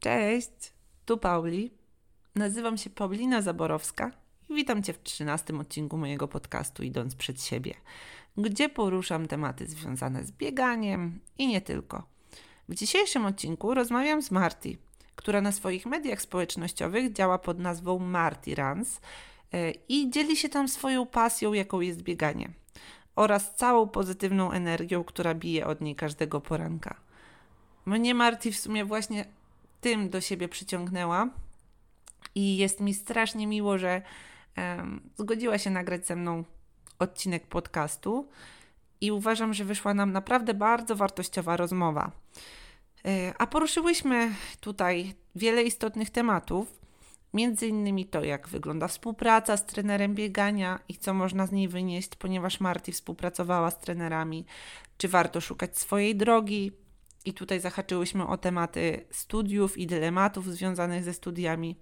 Cześć, tu Pauli. Nazywam się Paulina Zaborowska i witam Cię w 13 odcinku mojego podcastu Idąc przed siebie, gdzie poruszam tematy związane z bieganiem i nie tylko. W dzisiejszym odcinku rozmawiam z Marty, która na swoich mediach społecznościowych działa pod nazwą Marty Runs e, i dzieli się tam swoją pasją, jaką jest bieganie oraz całą pozytywną energią, która bije od niej każdego poranka. Mnie Marty w sumie właśnie tym do siebie przyciągnęła. I jest mi strasznie miło, że um, zgodziła się nagrać ze mną odcinek podcastu. I uważam, że wyszła nam naprawdę bardzo wartościowa rozmowa. E, a poruszyłyśmy tutaj wiele istotnych tematów, między innymi to, jak wygląda współpraca z trenerem biegania i co można z niej wynieść, ponieważ Marty współpracowała z trenerami, czy warto szukać swojej drogi, i tutaj zahaczyłyśmy o tematy studiów i dylematów związanych ze studiami.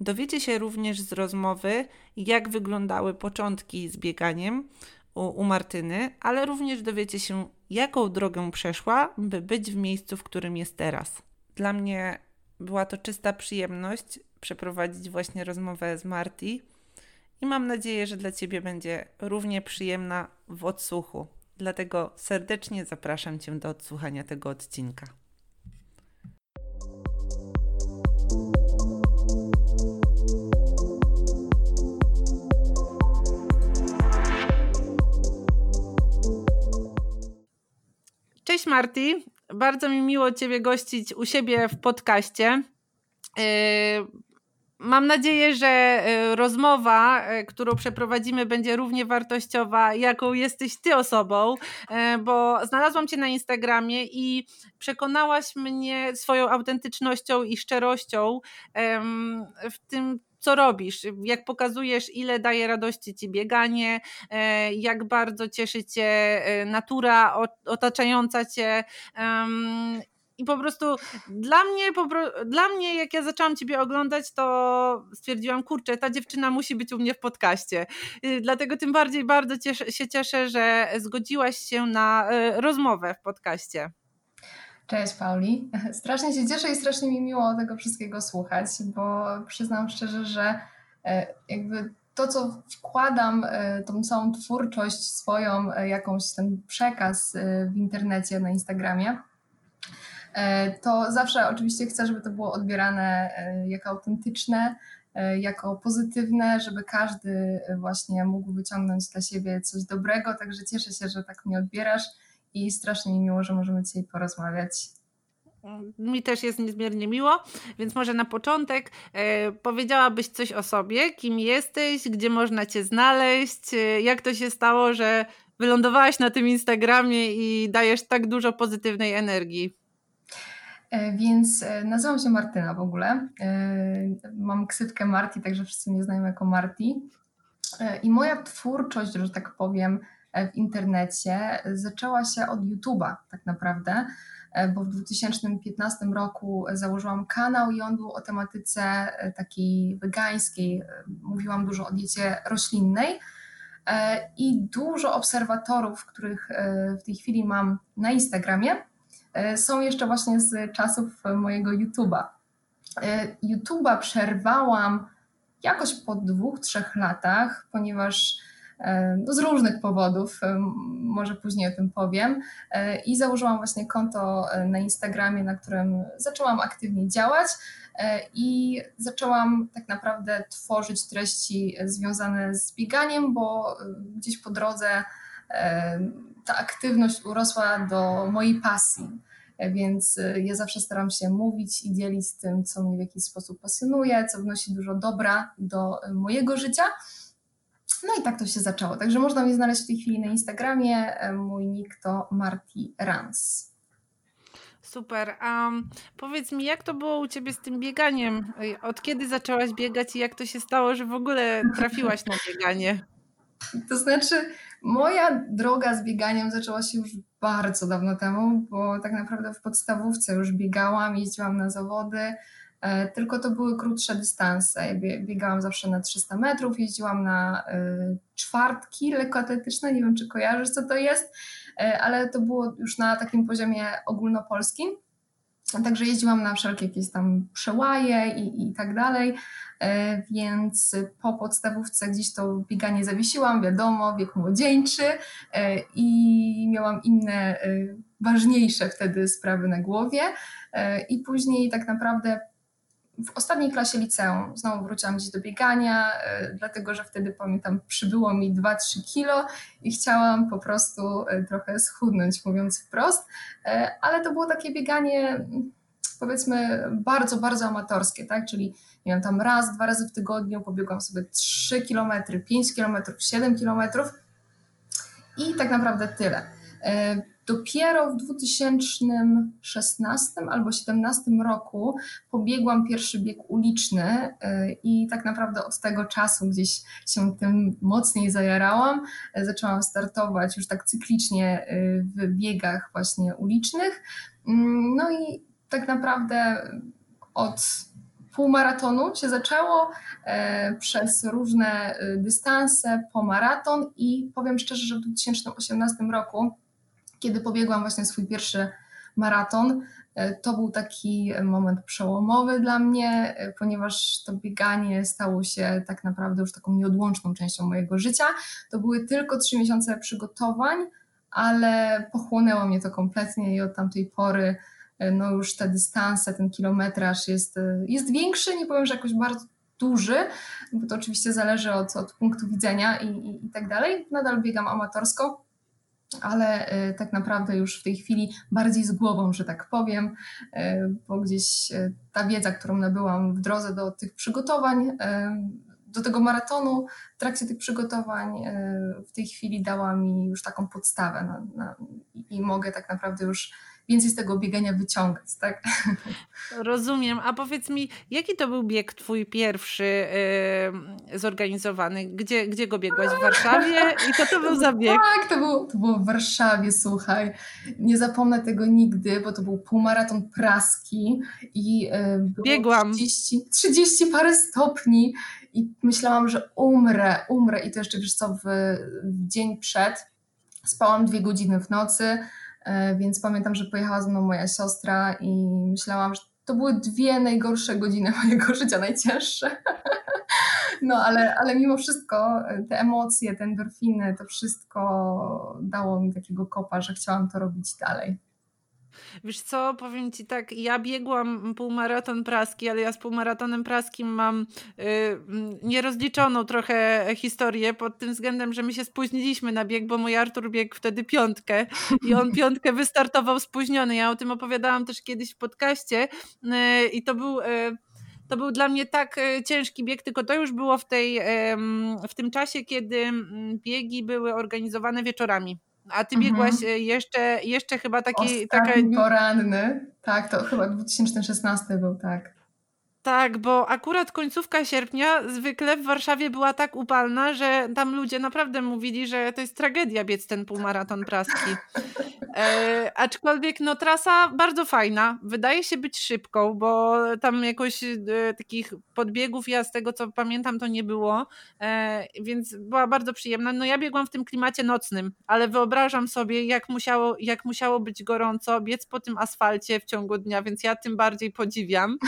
Dowiecie się również z rozmowy, jak wyglądały początki z bieganiem u, u Martyny, ale również dowiecie się, jaką drogę przeszła, by być w miejscu, w którym jest teraz. Dla mnie była to czysta przyjemność przeprowadzić właśnie rozmowę z Marty i mam nadzieję, że dla Ciebie będzie równie przyjemna w odsłuchu. Dlatego serdecznie zapraszam Cię do odsłuchania tego odcinka. Cześć Marty, bardzo mi miło Ciebie gościć u siebie w podcaście. Mam nadzieję, że e, rozmowa, e, którą przeprowadzimy, będzie równie wartościowa, jaką jesteś ty osobą, e, bo znalazłam cię na Instagramie i przekonałaś mnie swoją autentycznością i szczerością w tym, co robisz, jak pokazujesz, ile daje radości ci bieganie, jak bardzo cieszy cię natura otaczająca cię i po prostu dla mnie, po, dla mnie, jak ja zaczęłam Ciebie oglądać, to stwierdziłam, kurczę, ta dziewczyna musi być u mnie w podcaście. Y, dlatego tym bardziej bardzo cieszę, się cieszę, że zgodziłaś się na y, rozmowę w podcaście. Cześć Pauli. Strasznie się cieszę i strasznie mi miło tego wszystkiego słuchać, bo przyznam szczerze, że e, jakby to, co wkładam, e, tą całą twórczość swoją, e, jakąś ten przekaz w internecie, na Instagramie, to zawsze oczywiście chcę, żeby to było odbierane e, jako autentyczne, e, jako pozytywne, żeby każdy właśnie mógł wyciągnąć dla siebie coś dobrego. Także cieszę się, że tak mnie odbierasz i strasznie mi miło, że możemy dzisiaj porozmawiać. Mi też jest niezmiernie miło, więc może na początek e, powiedziałabyś coś o sobie, kim jesteś, gdzie można Cię znaleźć, e, jak to się stało, że wylądowałaś na tym Instagramie i dajesz tak dużo pozytywnej energii. E, więc e, nazywam się Martyna w ogóle. E, mam ksywkę Marti, także wszyscy mnie znają jako Marti. I moja twórczość, że tak powiem, w internecie zaczęła się od YouTube'a tak naprawdę, bo w 2015 roku założyłam kanał i on był o tematyce takiej wegańskiej. Mówiłam dużo o diecie roślinnej i dużo obserwatorów, których w tej chwili mam na Instagramie, są jeszcze właśnie z czasów mojego YouTube'a. E, YouTube'a przerwałam jakoś po dwóch, trzech latach, ponieważ e, no z różnych powodów, może później o tym powiem, i założyłam właśnie konto na Instagramie, na którym zaczęłam aktywnie działać i zaczęłam tak naprawdę tworzyć treści związane z bieganiem, bo gdzieś po drodze ta aktywność urosła do mojej pasji. Więc y, ja zawsze staram się mówić i dzielić tym, co mnie w jakiś sposób pasjonuje, co wnosi dużo dobra do y, mojego życia. No i tak to się zaczęło. Także można mnie znaleźć w tej chwili na Instagramie. Mój nick to Marty Rans. Super. Um, powiedz mi, jak to było u Ciebie z tym bieganiem? Od kiedy zaczęłaś biegać i jak to się stało, że w ogóle trafiłaś na bieganie? To znaczy, moja droga z bieganiem zaczęła się już bardzo dawno temu, bo tak naprawdę w podstawówce już biegałam, jeździłam na zawody, e, tylko to były krótsze dystanse. Biegałam zawsze na 300 metrów, jeździłam na e, czwartki lekkoatletyczne, nie wiem czy kojarzysz co to jest, e, ale to było już na takim poziomie ogólnopolskim. Także jeździłam na wszelkie jakieś tam przełaje i, i tak dalej, e, więc po podstawówce gdzieś to bieganie zawiesiłam, wiadomo, wiek młodzieńczy e, i miałam inne e, ważniejsze wtedy sprawy na głowie i później tak naprawdę w ostatniej klasie liceum znowu wróciłam gdzieś do biegania, dlatego że wtedy pamiętam przybyło mi 2-3 kilo i chciałam po prostu trochę schudnąć, mówiąc wprost, ale to było takie bieganie powiedzmy bardzo, bardzo amatorskie, tak? Czyli nie wiem, tam raz, dwa razy w tygodniu pobiegłam sobie 3 km, 5 km, 7 km i tak naprawdę tyle. Dopiero w 2016 albo 2017 roku pobiegłam pierwszy bieg uliczny e, i tak naprawdę od tego czasu gdzieś się tym mocniej zajarałam. E, zaczęłam startować już tak cyklicznie w biegach właśnie ulicznych. Mm, no i tak naprawdę od półmaratonu się zaczęło przez różne dystanse po maraton i powiem szczerze, że w 2018 roku, kiedy pobiegłam właśnie swój pierwszy maraton, e, to był taki moment przełomowy dla mnie, ponieważ to bieganie stało się tak naprawdę już taką nieodłączną częścią mojego życia. To były tylko trzy miesiące przygotowań, ale pochłonęło mnie to kompletnie i od tamtej pory E, no już te dystanse, ten kilometraż jest, e, jest większy, nie powiem, że jakoś bardzo duży, bo to oczywiście zależy od, od punktu widzenia i, i, i tak dalej. Nadal biegam amatorsko, ale e, tak naprawdę już w tej chwili bardziej z głową, że tak powiem, bo gdzieś ta wiedza, którą nabyłam w drodze do tych przygotowań, do tego maratonu, w trakcie tych przygotowań w tej chwili dała mi już taką podstawę na, na, i mogę tak naprawdę już więcej z tego biegania wyciągać, tak? Rozumiem. A powiedz mi, jaki to był bieg twój pierwszy yy, zorganizowany? Gdzie, gdzie go biegłaś? W Warszawie? I co to był za bieg? Tak, to, był, to było w Warszawie, słuchaj. Nie zapomnę tego nigdy, bo to był półmaraton praski i yy, było Biegłam. 30, 30 parę stopni i myślałam, że umrę, umrę i to jeszcze wiesz co, w, w dzień przed spałam dwie godziny w nocy, więc pamiętam, że pojechała ze mną moja siostra i myślałam, że to były dwie najgorsze godziny mojego życia, najcięższe. No, ale, ale mimo wszystko e, te emocje, te endorfiny, to wszystko dało mi takiego kopa, że chciałam to robić dalej. Wiesz co, powiem Ci tak, ja biegłam półmaraton praski, ale ja z półmaratonem praskim mam yy, nierozliczoną trochę historię pod tym względem, że my się spóźniliśmy na bieg, bo mój Artur biegł wtedy piątkę i on piątkę wystartował spóźniony. Ja o tym opowiadałam też kiedyś w podcaście yy, i to był... Yy, to był dla mnie tak y, ciężki bieg, tylko to już było w, tej, w tym czasie, kiedy biegi były organizowane wieczorami. A ty biegłaś mhm. E, jeszcze, jeszcze chyba taki... Taka... poranny, tak, to chyba 2016 był, tak. Tak, bo akurat końcówka sierpnia zwykle w Warszawie była tak upalna, że tam ludzie naprawdę mówili, że to jest tragedia biec ten półmaraton praski. E, aczkolwiek no trasa bardzo fajna, wydaje się być szybką, bo tam jakoś e, takich podbiegów ja z tego co pamiętam to nie było, e, więc była bardzo przyjemna. No ja biegłam w tym klimacie nocnym, ale wyobrażam sobie jak musiało, jak musiało być gorąco biec po tym asfalcie w ciągu dnia, więc ja tym bardziej podziwiam.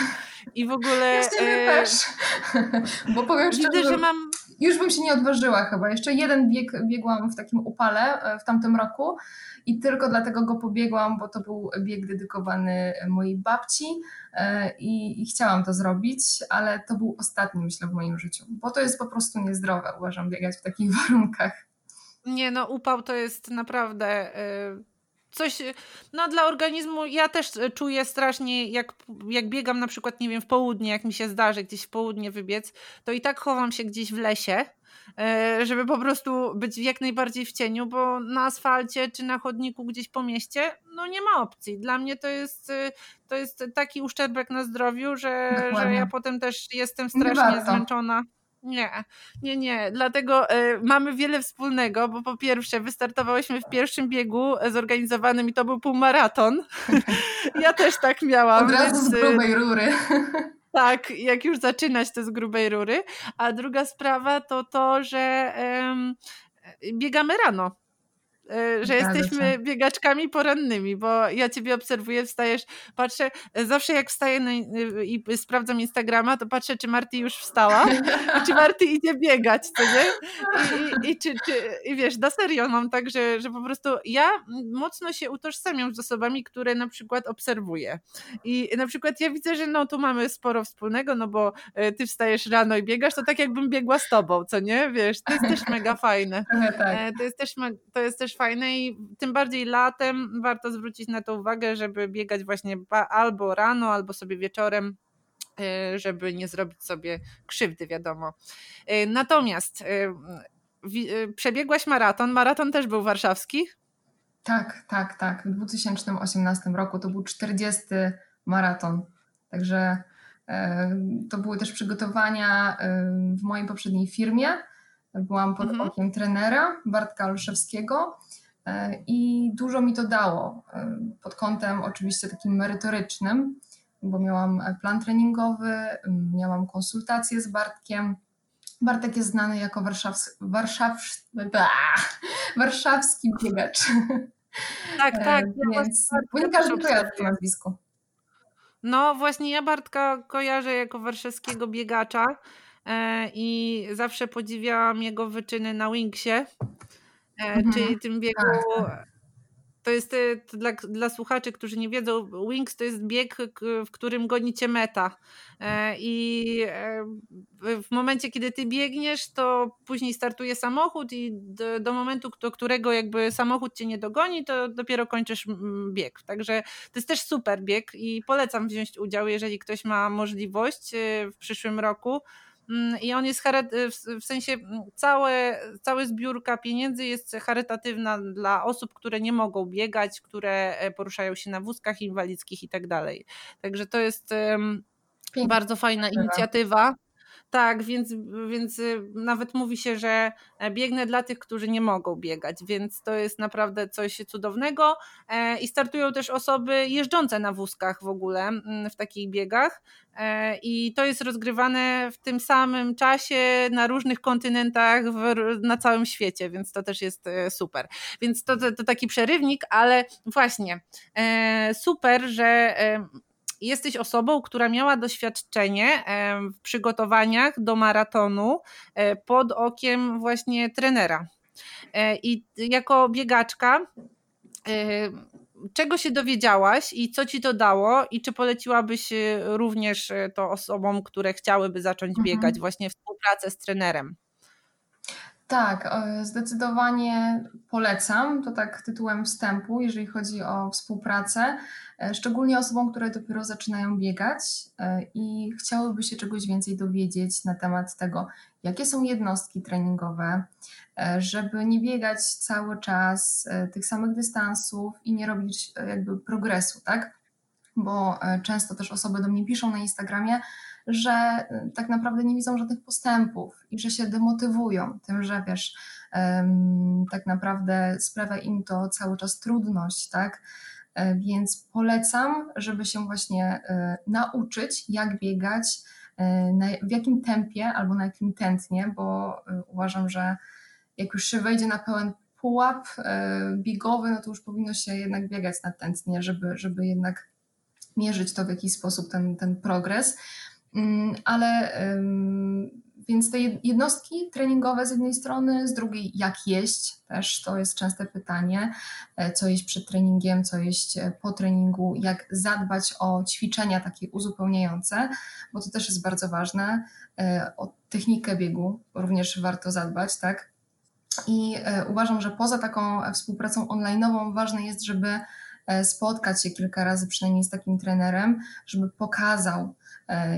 I w ogóle... Ja e... też. Bo powiem szczerze, Widzę, że mam... już bym się nie odważyła chyba. Jeszcze jeden bieg biegłam w takim upale e, w tamtym roku i tylko dlatego go pobiegłam, bo to był bieg dedykowany mojej babci e, i, i, chciałam to zrobić, ale to był ostatni, myślę, w moim życiu, bo to jest po prostu niezdrowe, uważam, biegać w takich warunkach. Nie, no upał to jest naprawdę... Yy coś, no dla organizmu, ja też czuję strasznie, jak, jak biegam na przykład, nie wiem, w południe, jak mi się zdarzy gdzieś w południe wybiec, to i tak chowam się gdzieś w lesie, e, żeby po prostu być jak najbardziej w cieniu, bo na asfalcie czy na chodniku gdzieś po mieście, no nie ma opcji. Dla mnie to jest, to jest taki uszczerbek na zdrowiu, że, że ja potem też jestem strasznie zmęczona. Nie, nie, nie. Dlatego y, mamy wiele wspólnego, bo po pierwsze wystartowałyśmy w pierwszym biegu zorganizowanym i to był półmaraton. ja też tak miałam. Od razu więc, z grubej rury. tak, jak już zaczynać to z grubej rury. A druga sprawa to to, że biegamy rano. E, że jesteśmy biegaczkami porannymi, bo ja ciebie obserwuję, wstajesz, patrzę, e, zawsze jak wstaję na, i sprawdzam Instagrama, to patrzę, czy Marty już wstała i czy Marty idzie biegać, co nie? I, i, i czy, czy, i wiesz, na serio mam tak, że, że po prostu ja mocno się utożsamiam z osobami, które na przykład obserwuję. I na przykład ja widzę, że no tu mamy sporo wspólnego, no bo e, ty wstajesz rano i biegasz, to tak jakbym biegła z tobą, co nie? Wiesz, to jest też mega fajne. Tak. To jest też, to jest też fajne i tym bardziej latem warto zwrócić na to uwagę, żeby biegać właśnie albo rano, albo sobie wieczorem, e, żeby nie zrobić sobie krzywdy, wiadomo. E, natomiast e, przebiegłaś maraton. Maraton też był warszawski? Tak, tak, tak. W 2018 roku to był 40 maraton. Także to były też przygotowania w mojej poprzedniej firmie Byłam pod mhm. okiem trenera Bartka Olszewskiego e, i dużo mi to dało e, pod kątem oczywiście takim merytorycznym, bo miałam plan treningowy, miałam konsultacje z Bartkiem. Bartek jest znany jako warszaws, warszaws, warszawski biegacz. Tak, e, tak. Więc nie każdy kojarzy to nazwisko. No właśnie ja Bartka kojarzę jako warszawskiego biegacza. E, i zawsze podziwiałam jego wyczyny na Wingsie, e, mhm. czyli tym biegu. Tak, tak. To jest e, to dla, dla słuchaczy, którzy nie wiedzą, Wings to jest bieg, w którym gonicie meta. I w momencie, kiedy ty biegniesz, to później startuje samochód, i do, do momentu, do którego jakby samochód cię nie dogoni, to dopiero kończysz bieg. Także to jest też super bieg i polecam wziąć udział, jeżeli ktoś ma możliwość w przyszłym roku. Mm, i on jest w sensie mm, całe, cała zbiórka pieniędzy jest charytatywna dla osób, które nie mogą biegać, które e, poruszają się na wózkach inwalidzkich i tak dalej. Także to jest bardzo fajna inicjatywa. Tak, więc, więc y, nawet mówi się, że e, biegnę dla tych, którzy nie mogą biegać, więc to jest naprawdę coś cudownego. E, I startują też osoby jeżdżące na wózkach w ogóle w takich biegach. E, I to jest rozgrywane w tym samym czasie na różnych kontynentach w, na całym świecie, więc to też jest super. Więc to, to, to taki przerywnik, ale właśnie super, że jesteś osobą, która miała doświadczenie w przygotowaniach do maratonu e, pod okiem właśnie trenera. E, I jako biegaczka, e, czego się dowiedziałaś i co ci to dało, i czy poleciłabyś również to osobom, które chciałyby zacząć mhm. biegać, właśnie współpracę z trenerem? Tak, zdecydowanie polecam. To tak tytułem wstępu, jeżeli chodzi o współpracę, szczególnie osobom, które dopiero zaczynają biegać e, i chciałyby się czegoś więcej dowiedzieć na temat tego, jakie są jednostki treningowe, e, żeby nie biegać cały czas tych samych dystansów i nie robić jakby progresu, tak? Bo często też osoby do mnie piszą na Instagramie, że tak naprawdę nie widzą żadnych postępów i że się demotywują tym, że wiesz, tak naprawdę sprawia im to cały czas trudność, tak? E, więc polecam, żeby się właśnie e, nauczyć, jak biegać, e, w jakim tempie albo na jakim tętnie, bo uważam, że jak już się wejdzie na pełen pułap biegowy, no to już powinno się jednak biegać na tętnie, żeby, żeby jednak mierzyć to w jakiś sposób, ten, ten progres. Mm, ale więc te jednostki treningowe z jednej strony, z drugiej jak jeść, też to jest częste pytanie, e, co jeść przed treningiem, co jeść e, po treningu, jak zadbać o ćwiczenia takie uzupełniające, bo to też jest bardzo ważne, e, o technikę biegu również warto zadbać, tak? I uważam, że poza taką współpracą online'ową ważne jest, żeby spotkać się kilka razy przynajmniej z takim trenerem, żeby pokazał,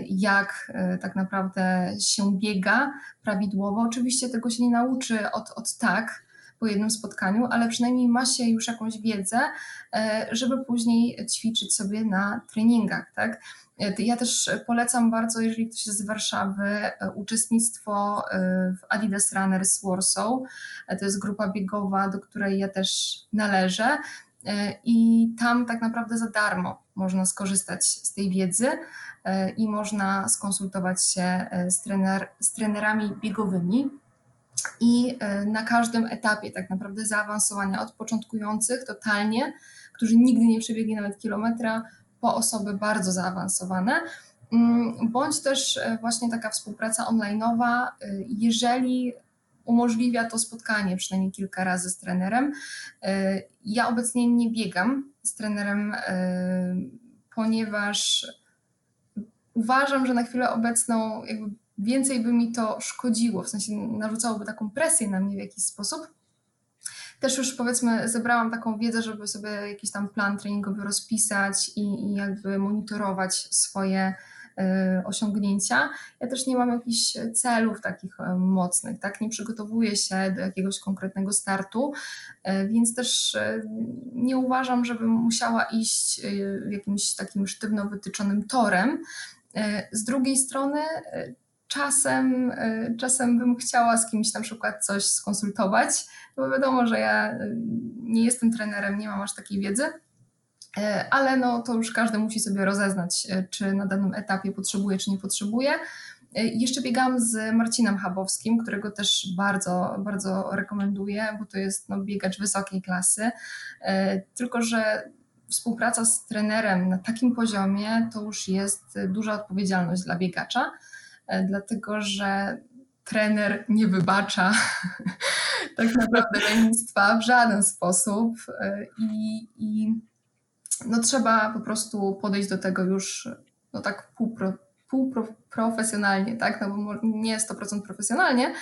jak e, tak naprawdę się biega prawidłowo. Oczywiście tego się nie nauczy od, od tak po jednym spotkaniu, ale przynajmniej ma się już jakąś wiedzę, e, żeby później ćwiczyć sobie na treningach. Tak? Ja też polecam bardzo, jeżeli ktoś jest z Warszawy, uczestnictwo w Adidas Runners Warsaw. To jest grupa biegowa, do której ja też należę. I tam tak naprawdę za darmo można skorzystać z tej wiedzy. E, i można skonsultować się e, z, trener, z trenerami biegowymi. i na każdym etapie tak naprawdę zaawansowania od początkujących totalnie, którzy nigdy nie przebiegli nawet kilometra, po osoby bardzo zaawansowane, mm, bądź też właśnie taka współpraca online'owa, jeżeli umożliwia to spotkanie przynajmniej kilka razy z trenerem. E, ja obecnie nie biegam z trenerem, e, ponieważ uważam, że na chwilę obecną jakby więcej by mi to szkodziło, w sensie narzucałoby taką presję na mnie w jakiś sposób. Też już powiedzmy zebrałam taką wiedzę, żeby sobie jakiś tam plan treningowy rozpisać i, i jakby monitorować swoje osiągnięcia. Ja też nie mam jakichś celów takich e, mocnych, tak? Nie przygotowuję się do jakiegoś konkretnego startu, e, więc też nie uważam, żebym musiała iść jakimś takim sztywno wytyczonym torem. Z drugiej strony, czasem, czasem bym chciała z kimś na przykład coś skonsultować, bo wiadomo, że ja nie jestem trenerem, nie mam aż takiej wiedzy E, ale no to już każdy musi sobie rozeznać, e, czy na danym etapie potrzebuje, czy nie potrzebuje. E, jeszcze biegam z Marcinem Chabowskim, którego też bardzo, bardzo rekomenduję, bo to jest no, biegacz wysokiej klasy. Tylko, że współpraca z trenerem na takim poziomie to już jest duża odpowiedzialność dla biegacza, dlatego że trener nie wybacza tak naprawdę lenistwa w żaden sposób i, i no trzeba po prostu podejść do tego już no tak półpro, półprofesjonalnie, tak, no bo nie 100% profesjonalnie,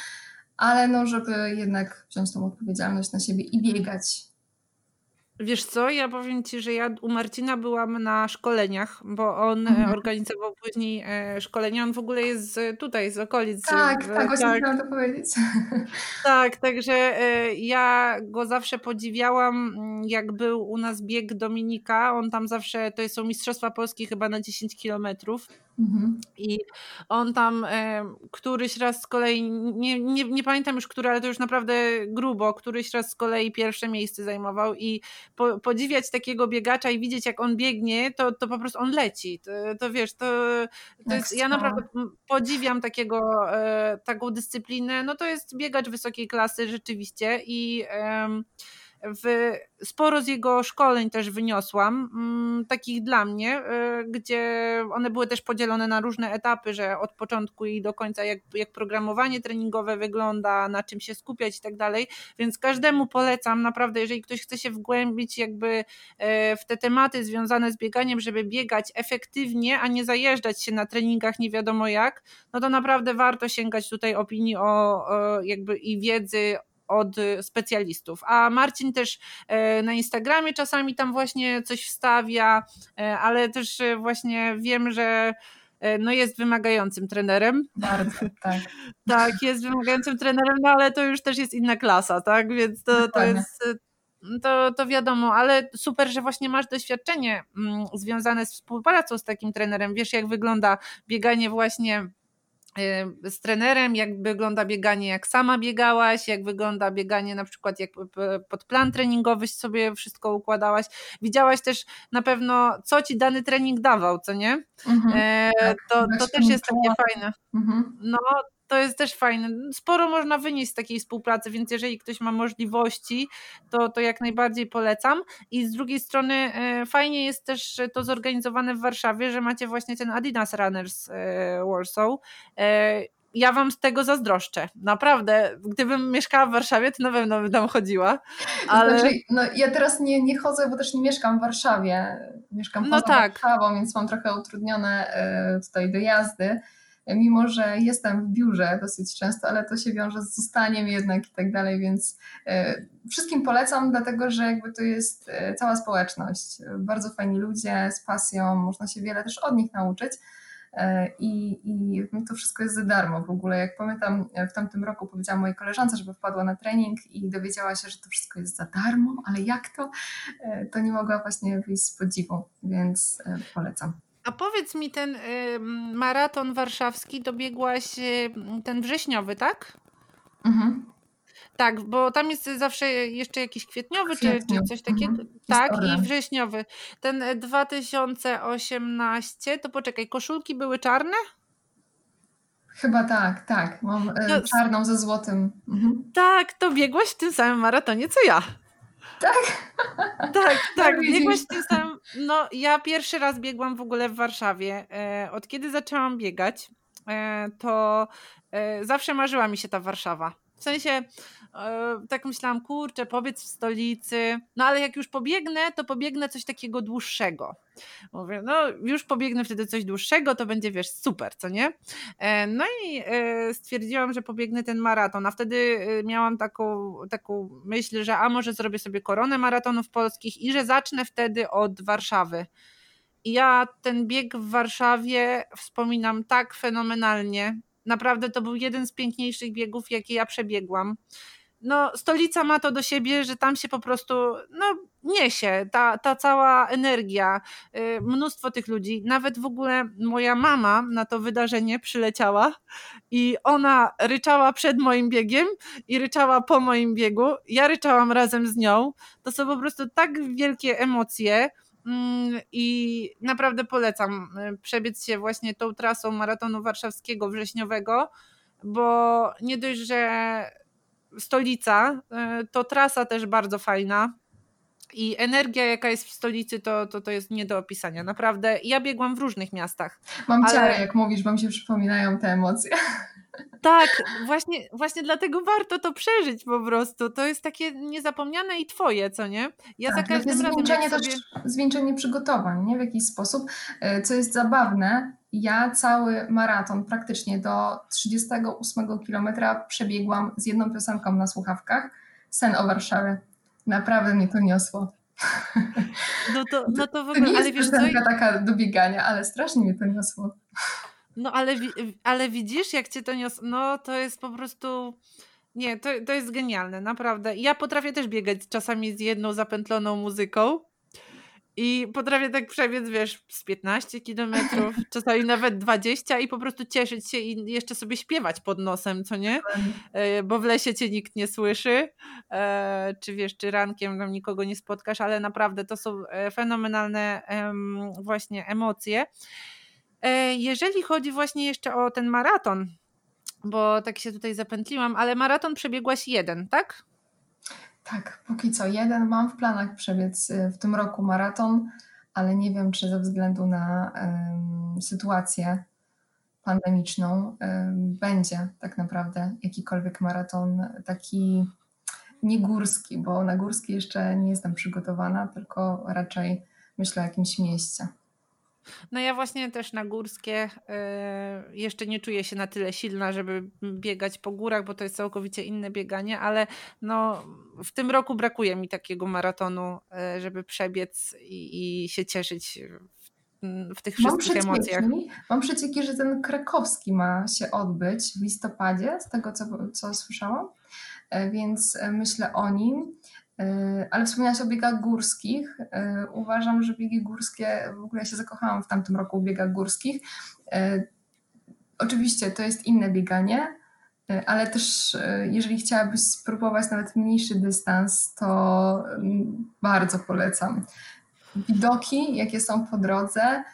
ale no żeby jednak wziąć tą odpowiedzialność na siebie i biegać Wiesz co, ja powiem Ci, że ja u Marcina byłam na szkoleniach, bo on e, mhm. organizował później e, szkolenia. On w ogóle jest tutaj, z okolic. Tak, tak, właśnie tak. chciałam to powiedzieć. Tak, także e, ja go zawsze podziwiałam, mm, jak był u nas bieg Dominika. On tam zawsze, to są Mistrzostwa Polskie chyba na 10 kilometrów. Mhm. I on tam e, któryś raz z kolei, nie, nie, nie pamiętam już który, ale to już naprawdę grubo, któryś raz z kolei pierwsze miejsce zajmował i po, podziwiać takiego biegacza i widzieć jak on biegnie, to, to po prostu on leci. To, to wiesz, to, to jest, ja naprawdę podziwiam takiego, e, taką dyscyplinę, no to jest biegacz wysokiej klasy rzeczywiście i w, sporo z jego szkoleń też wyniosłam, mm, takich dla mnie, y, gdzie one były też podzielone na różne etapy, że od początku i do końca jak, jak programowanie treningowe wygląda, na czym się skupiać i tak dalej, więc każdemu polecam naprawdę, jeżeli ktoś chce się wgłębić jakby e, w te tematy związane z bieganiem, żeby biegać efektywnie, a nie zajeżdżać się na treningach nie wiadomo jak, no to naprawdę warto sięgać tutaj opinii o, o jakby i wiedzy od specjalistów. A Marcin też e, na Instagramie czasami tam właśnie coś wstawia, e, ale też e, właśnie wiem, że no jest wymagającym trenerem. Bardzo, tak. tak, jest wymagającym trenerem, no ale to już też jest inna klasa, tak? Więc to, to jest to, to wiadomo, ale super, że właśnie masz doświadczenie mm, związane z współpracą z takim trenerem. Wiesz, jak wygląda bieganie właśnie Y, z trenerem, jak wygląda bieganie, jak sama biegałaś, jak wygląda bieganie na przykład jak pod plan treningowy sobie wszystko układałaś. Widziałaś też na pewno, co ci dany trening dawał, co nie? Mhm, e, tak, to, to też jest takie fajne. Mhm. No, to jest też fajne. Sporo można wynieść z takiej współpracy, więc jeżeli ktoś ma możliwości, to, to jak najbardziej polecam. I z drugiej strony e, fajnie jest też to zorganizowane w Warszawie, że macie właśnie ten Adidas Runners e, Warsaw e, ja wam z tego zazdroszczę. Naprawdę, gdybym mieszkała w Warszawie, to na pewno bym tam chodziła. Ale... Znaczy, no, ja teraz nie, nie chodzę, bo też nie mieszkam w Warszawie. Mieszkam no poza tak. Warszawą, więc mam trochę utrudnione tutaj dojazdy mimo że jestem w biurze dosyć często, ale to się wiąże z zostaniem jednak i tak dalej, więc e, wszystkim polecam, dlatego że jakby to jest e, cała społeczność, bardzo fajni ludzie z pasją, można się wiele też od nich nauczyć. E, I, I to wszystko jest za darmo w ogóle. Jak pamiętam, w tamtym roku powiedziałam mojej koleżance, żeby wpadła na trening i dowiedziała się, że to wszystko jest za darmo, ale jak to? To nie mogła właśnie wyjść z podziwu, więc polecam. A powiedz mi, ten y, maraton warszawski dobiegłaś, y, ten wrześniowy, tak? Mhm. Tak, bo tam jest zawsze jeszcze jakiś kwietniowy, czy, czy coś takiego. Mhm. Tak, i wrześniowy. Ten 2018, to poczekaj, koszulki były czarne? Chyba tak, tak. Mam e, no, czarną ze złotym. Mhm. Tak, to biegłaś w tym samym maratonie co ja. Tak? Tak, tak, biegłaś w tym samym. No, ja pierwszy raz biegłam w ogóle w Warszawie. E, od kiedy zaczęłam biegać, e, to zawsze marzyła mi się ta Warszawa. W sensie E, tak myślałam, kurczę, powiedz w stolicy, no ale jak już pobiegnę, to pobiegnę coś takiego dłuższego. Mówię, no już pobiegnę wtedy coś dłuższego, to będzie, wiesz, super, co nie? E, no i e, stwierdziłam, że pobiegnę ten maraton, a wtedy miałam taką, taką myśl, że a może zrobię sobie koronę maratonów polskich i że zacznę wtedy od Warszawy. I ja ten bieg w Warszawie wspominam tak fenomenalnie. Naprawdę to był jeden z piękniejszych biegów, jakie ja przebiegłam no, stolica ma to do siebie, że tam się po prostu no, niesie ta, ta cała energia, y, mnóstwo tych ludzi. Nawet w ogóle moja mama na to wydarzenie przyleciała i ona ryczała przed moim biegiem i ryczała po moim biegu. Ja ryczałam razem z nią. To są po prostu tak wielkie emocje. Mm, I naprawdę polecam y, przebiec się właśnie tą trasą maratonu warszawskiego wrześniowego, bo nie dość, że stolica, e, to trasa też bardzo fajna. I energia, jaka jest w stolicy, to, to, to jest nie do opisania. Naprawdę, ja biegłam w różnych miastach. Mam ale... ciarę, jak mówisz, bo mi się przypominają te emocje. Tak, właśnie, właśnie dlatego warto to przeżyć po prostu. To jest takie niezapomniane i twoje, co nie? Ja tak, za każdym razem. Zwieńczenie sobie... też zwieńczenie przygotowań, nie? W jakiś sposób. E, co jest zabawne, ja cały maraton praktycznie do 38 kilometra przebiegłam z jedną piosenką na słuchawkach. Sen o Warszawie. Naprawdę mnie to niosło. No to, no to w ogóle, to nie ale jest wiesz co? taka do biegania, ale strasznie mnie to niosło. No ale, ale widzisz, jak cię to niosło, no to jest po prostu... Nie, to, to jest genialne, naprawdę. Ja potrafię też biegać czasami z jedną zapętloną muzyką, i potrafię tak przebiec, wiesz, z 15 kilometrów, czasami nawet 20 i po prostu cieszyć się i jeszcze sobie śpiewać pod nosem, co nie? E, bo w lesie cię nikt nie słyszy, e, czy wiesz, czy rankiem tam nikogo nie spotkasz, ale naprawdę to są e, fenomenalne właśnie emocje. Jeżeli chodzi właśnie jeszcze o ten maraton, bo tak się tutaj zapętliłam, ale maraton przebiegłaś jeden, tak? Tak, póki co jeden. Mam w planach przebiec y, w tym roku maraton, ale nie wiem, czy ze względu na um, sytuację pandemiczną um, będzie tak naprawdę jakikolwiek maraton taki niegórski, bo na górski jeszcze nie jestem przygotowana, tylko raczej myślę o jakimś mieście. No ja właśnie też na górskie y, jeszcze nie czuję się na tyle silna, żeby biegać po górach, bo to jest całkowicie inne bieganie, ale no w tym roku brakuje mi takiego maratonu, y, żeby przebiec i, i się cieszyć w, tych wszystkich mam emocjach. Mam przecieki, że ten krakowski ma się odbyć w listopadzie, z tego co, co słyszałam, e, więc e, myślę o nim. E, ale wspomniałaś o biegach górskich. E, uważam, że biegi górskie, w ogóle ja się zakochałam w tamtym roku w biegach górskich. E, oczywiście to jest inne bieganie, ale też jeżeli chciałabyś spróbować nawet mniejszy dystans, to mm, bardzo polecam. Widoki, jakie są po drodze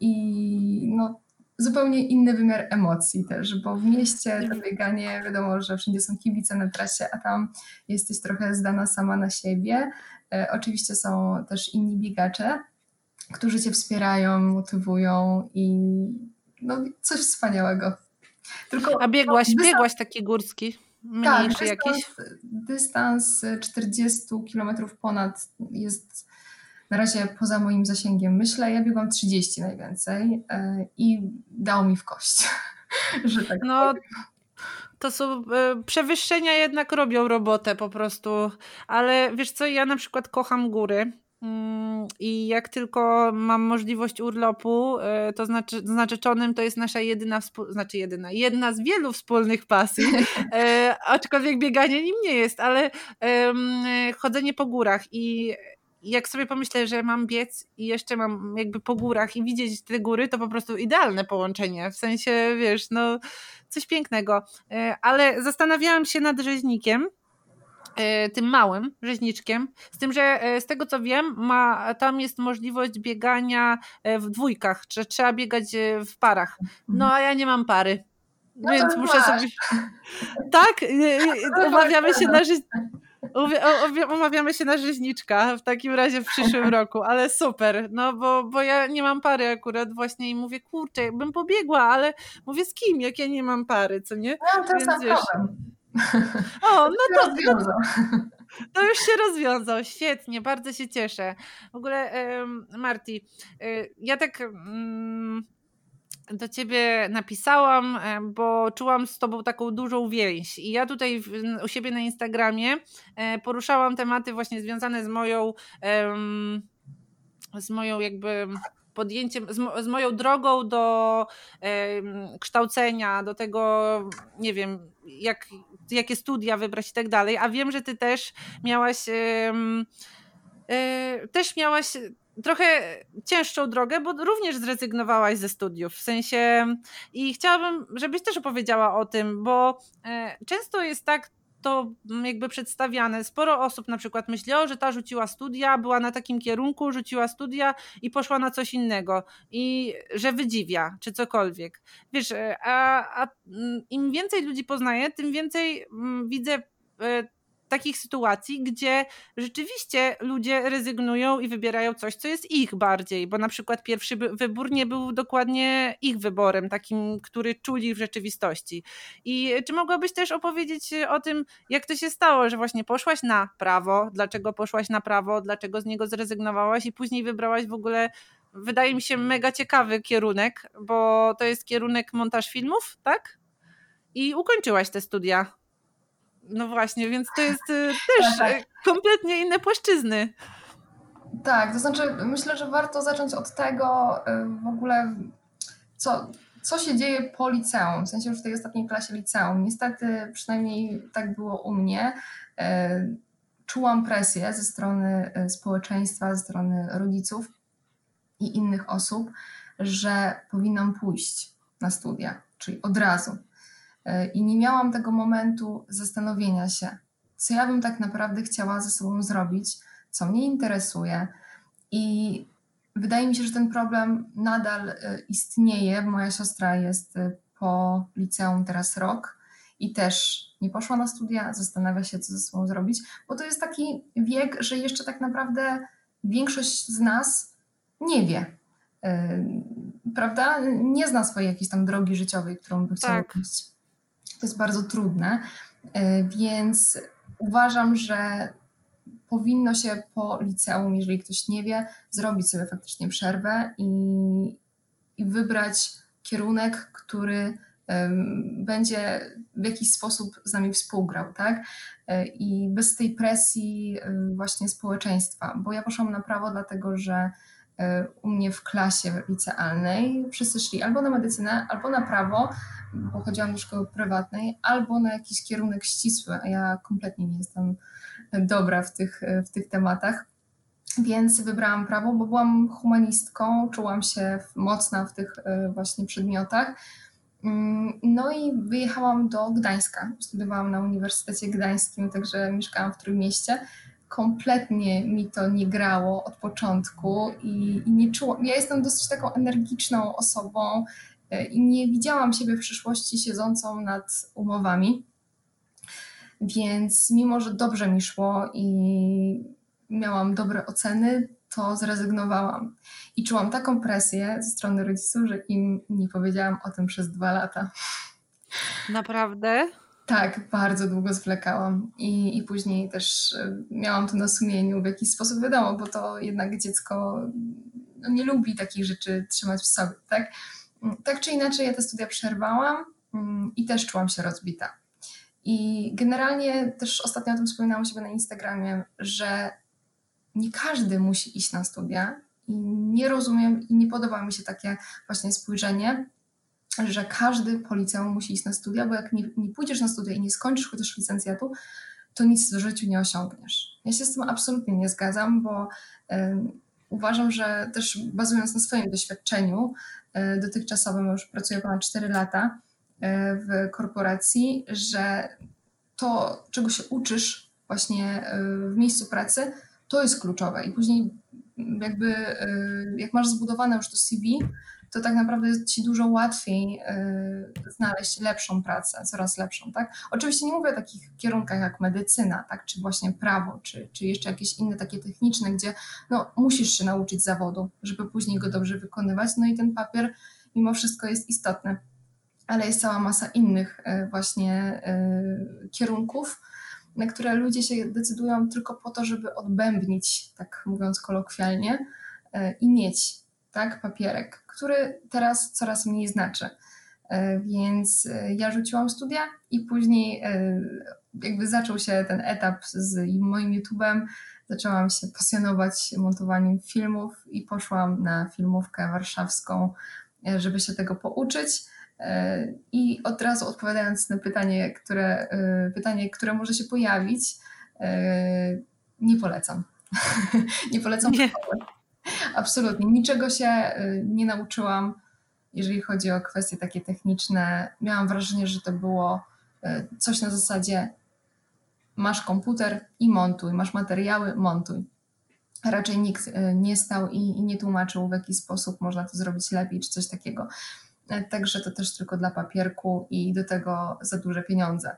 i no, zupełnie inny wymiar emocji też, bo w mieście to mhm. bieganie, wiadomo, że wszędzie są kibice na trasie, a tam jesteś trochę zdana sama na siebie. E, oczywiście są też inni biegacze, którzy cię wspierają, motywują i no, coś wspaniałego. Tylko, a biegłaś, dystans, biegłaś taki górski? Mniejszy tak, jakiś? Dystans 40 km ponad jest na razie poza moim zasięgiem myślę. Ja biegłam 30 najwięcej e, i dał mi w kość, że tak no, powiem. To są e, przewyższenia jednak robią robotę po prostu, ale wiesz co, ja na przykład kocham góry. Mm, I jak tylko mam możliwość urlopu, e, to znaczy z narzeczonym to jest nasza jedyna, znaczy jedyna, jedna z wielu wspólnych pasji, aczkolwiek bieganie nim nie jest, ale chodzenie po górach i jak sobie pomyślę, że mam biec i jeszcze mam jakby po górach i widzieć te góry, to po prostu idealne połączenie. W sensie, wiesz, no coś pięknego. E, ale zastanawiałam się nad rzeźnikiem, e, tym małym rzeźniczkiem, z tym, że e, z tego co wiem, ma, tam jest możliwość biegania w dwójkach, że trzeba biegać w parach. No a ja nie mam pary. No więc muszę masz. sobie. Tak, umawiamy się na życie. Umawiamy się na rzeźniczka w takim razie w przyszłym roku, ale super, no bo, bo ja nie mam pary akurat właśnie i mówię, kurczę, bym pobiegła, ale mówię z kim, jak ja nie mam pary, co nie? Ja mam ten sam. O, no to, no, to już się rozwiązał, świetnie, bardzo się cieszę. W ogóle, Marti, y, ja tak mm, do ciebie napisałam, bo czułam z tobą taką dużą więź. I ja tutaj u siebie na Instagramie e, poruszałam tematy właśnie związane z moją, z moją jakby podjęciem, z, moją drogą do kształcenia, do tego, nie wiem, jak, jakie studia wybrać i tak dalej. A wiem, że ty też miałaś. E, też miałaś trochę cięższą drogę, bo również zrezygnowałaś ze studiów. W sensie i chciałabym, żebyś też opowiedziała o tym, bo e, często jest tak to jakby przedstawiane. Sporo osób na przykład myśli, o, że ta rzuciła studia, była na takim kierunku, rzuciła studia i poszła na coś innego i że wydziwia, czy cokolwiek. Wiesz, e, a, a mm, im więcej ludzi poznaję, tym więcej mm, widzę e, takich sytuacji, gdzie rzeczywiście ludzie rezygnują i wybierają coś, co jest ich bardziej, bo na przykład pierwszy wybór nie był dokładnie ich wyborem, takim, który czuli w rzeczywistości. I czy mogłabyś też opowiedzieć o tym, jak to się stało, że właśnie poszłaś na prawo, dlaczego poszłaś na prawo, dlaczego z niego zrezygnowałaś i później wybrałaś w ogóle wydaje mi się mega ciekawy kierunek, bo to jest kierunek montaż filmów, tak? I ukończyłaś te studia. No właśnie, więc to jest y, też tak, tak. kompletnie inne płaszczyzny. Tak, to znaczy myślę, że warto zacząć od tego y, w ogóle, co, co się dzieje po liceum, w sensie już w tej ostatniej klasie liceum. Niestety, przynajmniej tak było u mnie, y, czułam presję ze strony społeczeństwa, ze strony rodziców i innych osób, że powinnam pójść na studia, czyli od razu. E, i nie miałam tego momentu zastanowienia się, co ja bym tak naprawdę chciała ze sobą zrobić, co mnie interesuje. I wydaje mi się, że ten problem nadal e, istnieje. Moja siostra jest e, po liceum teraz rok i też nie poszła na studia, zastanawia się, co ze sobą zrobić, bo to jest taki wiek, że jeszcze tak naprawdę większość z nas nie wie. Prawda? Nie zna swojej jakiejś tam drogi życiowej, którą by chciała tak. pójść. To jest bardzo trudne, e, więc uważam, że powinno się po liceum, jeżeli ktoś nie wie, zrobić sobie faktycznie przerwę i, i wybrać kierunek, który będzie w jakiś sposób z nami współgrał, tak? E, I bez tej presji e, właśnie społeczeństwa, bo ja poszłam na prawo dlatego, że u mnie w klasie licealnej wszyscy szli albo na medycynę, albo na prawo, bo chodziłam do szkoły prywatnej, albo na jakiś kierunek ścisły, a ja kompletnie nie jestem dobra w tych, w tych tematach. Więc wybrałam prawo, bo byłam humanistką, czułam się mocna w tych e, właśnie przedmiotach. Mm, no i wyjechałam do Gdańska. Studiowałam na Uniwersytecie Gdańskim, także mieszkałam w Trójmieście. Kompletnie mi to nie grało od początku i, i nie czułam. Ja jestem dosyć taką energiczną osobą E, i nie widziałam siebie w przyszłości siedzącą nad umowami. Więc mimo, że dobrze mi szło i miałam dobre oceny, to zrezygnowałam. I czułam taką presję ze strony rodziców, że im nie powiedziałam o tym przez dwa lata. Naprawdę? Tak, bardzo długo zwlekałam i, i później też e, miałam to na sumieniu w jakiś sposób, wiadomo, bo to jednak dziecko no, nie lubi takich rzeczy trzymać w sobie, tak? tak czy inaczej ja te studia przerwałam mm, i też czułam się rozbita. I generalnie też ostatnio o tym wspominałam sobie na Instagramie, że nie każdy musi iść na studia i nie rozumiem i nie podoba mi się takie właśnie spojrzenie, że każdy po liceum musi iść na studia, bo jak nie, nie pójdziesz na studia i nie skończysz chociaż licencjatu, to nic w życiu nie osiągniesz. Ja się z tym absolutnie nie zgadzam, bo y, uważam, że też bazując na swoim doświadczeniu, E, dotychczasowym, już pracuję ponad 4 lata e, w korporacji, że to, czego się uczysz właśnie e, w miejscu pracy, to jest kluczowe. I później jakby jak masz zbudowane już to CV, to tak naprawdę jest Ci dużo łatwiej znaleźć lepszą pracę, coraz lepszą, tak? Oczywiście nie mówię o takich kierunkach jak medycyna, tak? Czy właśnie prawo, czy, czy jeszcze jakieś inne takie techniczne, gdzie no, musisz się nauczyć zawodu, żeby później go dobrze wykonywać, no i ten papier mimo wszystko jest istotny ale jest cała masa innych e, właśnie e, kierunków, na które ludzie się decydują tylko po to, żeby odbębnić, tak mówiąc kolokwialnie, i mieć tak, papierek, który teraz coraz mniej znaczy. Więc ja rzuciłam studia i później jakby zaczął się ten etap z moim YouTube'em, zaczęłam się pasjonować montowaniem filmów i poszłam na filmówkę warszawską, żeby się tego pouczyć. E, I od razu odpowiadając na pytanie, które, e, pytanie, które może się pojawić, e, nie polecam. nie polecam nie. Absolutnie. Niczego się nie nauczyłam, jeżeli chodzi o kwestie takie techniczne. Miałam wrażenie, że to było coś na zasadzie masz komputer i montuj, masz materiały, montuj. Raczej nikt nie stał i, i nie tłumaczył, w jaki sposób można to zrobić lepiej, czy coś takiego. Także to też tylko dla papierku i do tego za duże pieniądze,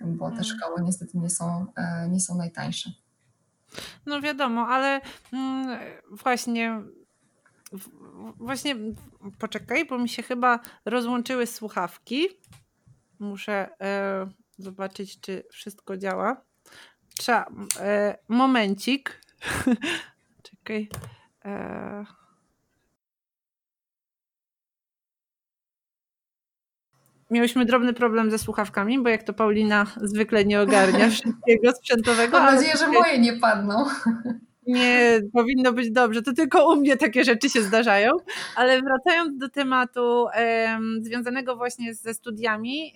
bo te mm. szkoły niestety nie są, nie są najtańsze. No wiadomo, ale mm, właśnie właśnie poczekaj, bo mi się chyba rozłączyły słuchawki. Muszę e, zobaczyć, czy wszystko działa. Trzeba, e, momencik. Czekaj. E, miałyśmy drobny problem ze słuchawkami, bo jak to Paulina zwykle nie ogarnia wszystkiego sprzętowego. Mam nadzieję, że moje nie padną. Nie, powinno być dobrze. To tylko u mnie takie rzeczy się zdarzają. Ale wracając do tematu związanego właśnie ze studiami,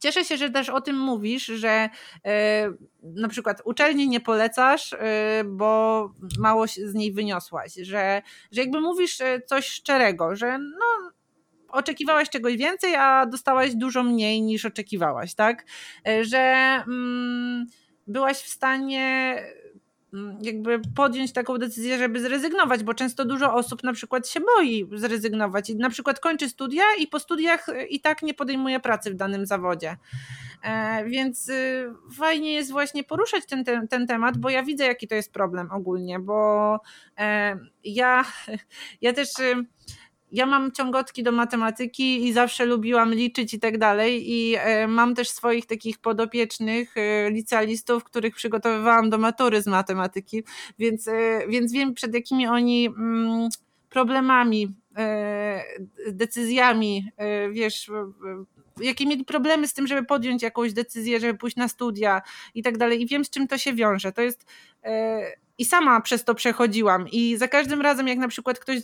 Cieszę się, że też o tym mówisz, że e, na przykład uczelni nie polecasz, e, bo mało z niej wyniosłaś, że, że jakby mówisz e, coś szczerego, że no oczekiwałaś czegoś więcej, a dostałaś dużo mniej niż oczekiwałaś, tak? E, że mm, byłaś w stanie mm, jakby podjąć taką decyzję, żeby zrezygnować, bo często dużo osób na przykład się boi zrezygnować i na przykład kończy studia i po studiach i tak nie podejmuje pracy w danym zawodzie. E, więc y, fajnie jest właśnie poruszać ten, ten, ten temat, bo ja widzę, jaki to jest problem ogólnie, bo e, ja, ja też y, ja mam ciągotki do matematyki i zawsze lubiłam liczyć i tak dalej. I e, mam też swoich takich podopiecznych e, licealistów, których przygotowywałam do matury z matematyki, więc, e, więc wiem, przed jakimi oni mm, problemami, decyzjami, wiesz, jakie mieli problemy z tym, żeby podjąć jakąś decyzję, żeby pójść na studia i tak dalej. I wiem, z czym to się wiąże. To jest. I sama przez to przechodziłam. I za każdym razem, jak na przykład ktoś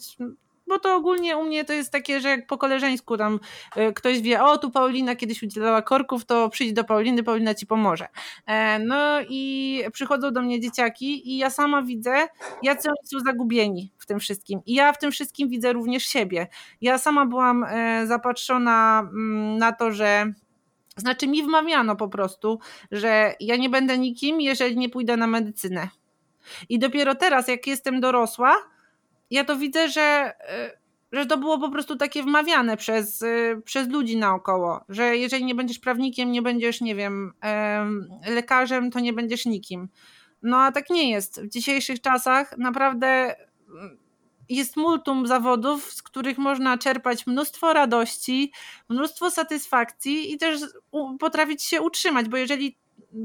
bo to ogólnie u mnie to jest takie, że jak po koleżeńsku tam e, ktoś wie, o tu Paulina kiedyś udzielała korków, to przyjdź do Pauliny, Paulina ci pomoże. E, no i przychodzą do mnie dzieciaki i ja sama widzę, jacy oni są zagubieni w tym wszystkim. I ja w tym wszystkim widzę również siebie. Ja sama byłam e, zapatrzona mm, na to, że znaczy mi wmawiano po prostu, że ja nie będę nikim, jeżeli nie pójdę na medycynę. I dopiero teraz, jak jestem dorosła, ja to widzę, że, e, że to było po prostu takie wmawiane przez, e, przez ludzi naokoło, że jeżeli nie będziesz prawnikiem, nie będziesz, nie wiem, lekarzem, to nie będziesz nikim. No a tak nie jest. W dzisiejszych czasach naprawdę mm, jest multum zawodów, z których można czerpać mnóstwo radości, mnóstwo satysfakcji i też potrafić się utrzymać, bo jeżeli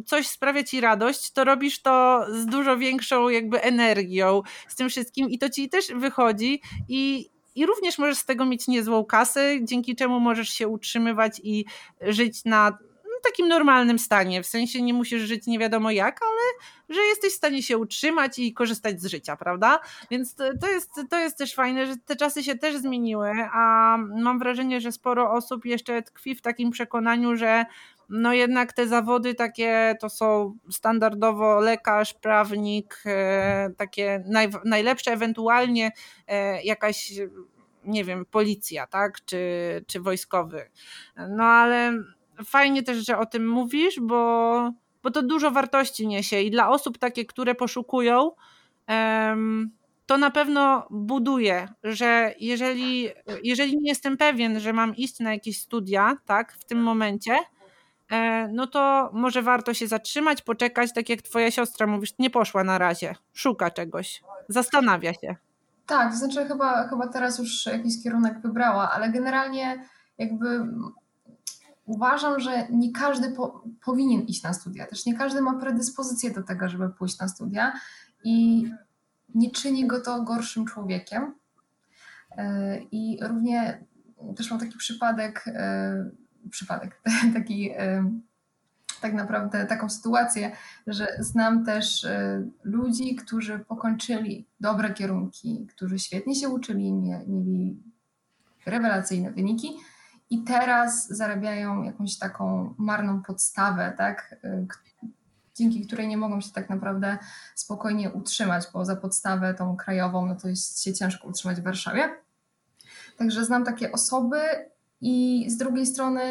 coś sprawia ci radość, to robisz to z dużo większą jakby energią, z tym wszystkim i to ci też wychodzi i, i również możesz z tego mieć niezłą kasę, dzięki czemu możesz się utrzymywać i żyć na takim normalnym stanie. W sensie nie musisz żyć nie wiadomo jak, ale że jesteś w stanie się utrzymać i korzystać z życia, prawda? Więc to, to, jest, to jest też fajne, że te czasy się też zmieniły, a mam wrażenie, że sporo osób jeszcze tkwi w takim przekonaniu, że no jednak te zawody takie to są standardowo lekarz, prawnik, e, takie naj, najlepsze, ewentualnie e, jakaś nie wiem, policja, tak, czy, czy wojskowy. No ale fajnie też, że o tym mówisz, bo, bo to dużo wartości niesie i dla osób takie, które poszukują, to na pewno buduje, że jeżeli, jeżeli nie jestem pewien, że mam iść na jakieś studia, tak, w tym momencie, no to może warto się zatrzymać, poczekać, tak jak twoja siostra mówisz, nie poszła na razie, szuka czegoś, zastanawia się. Tak, to znaczy chyba, chyba teraz już jakiś kierunek wybrała, ale generalnie jakby uważam, że nie każdy po, powinien iść na studia. Też nie każdy ma predyspozycję do tego, żeby pójść na studia i nie czyni go to gorszym człowiekiem. E, I równie też mam taki przypadek, e, przypadek, taki e, tak naprawdę taką sytuację, że znam też ludzi, którzy pokończyli dobre kierunki, którzy świetnie się uczyli, mieli rewelacyjne wyniki i teraz zarabiają jakąś taką marną podstawę, tak, dzięki której nie mogą się tak naprawdę spokojnie utrzymać, bo za podstawę tą krajową no to jest się ciężko utrzymać w Warszawie. Także znam takie osoby i z drugiej strony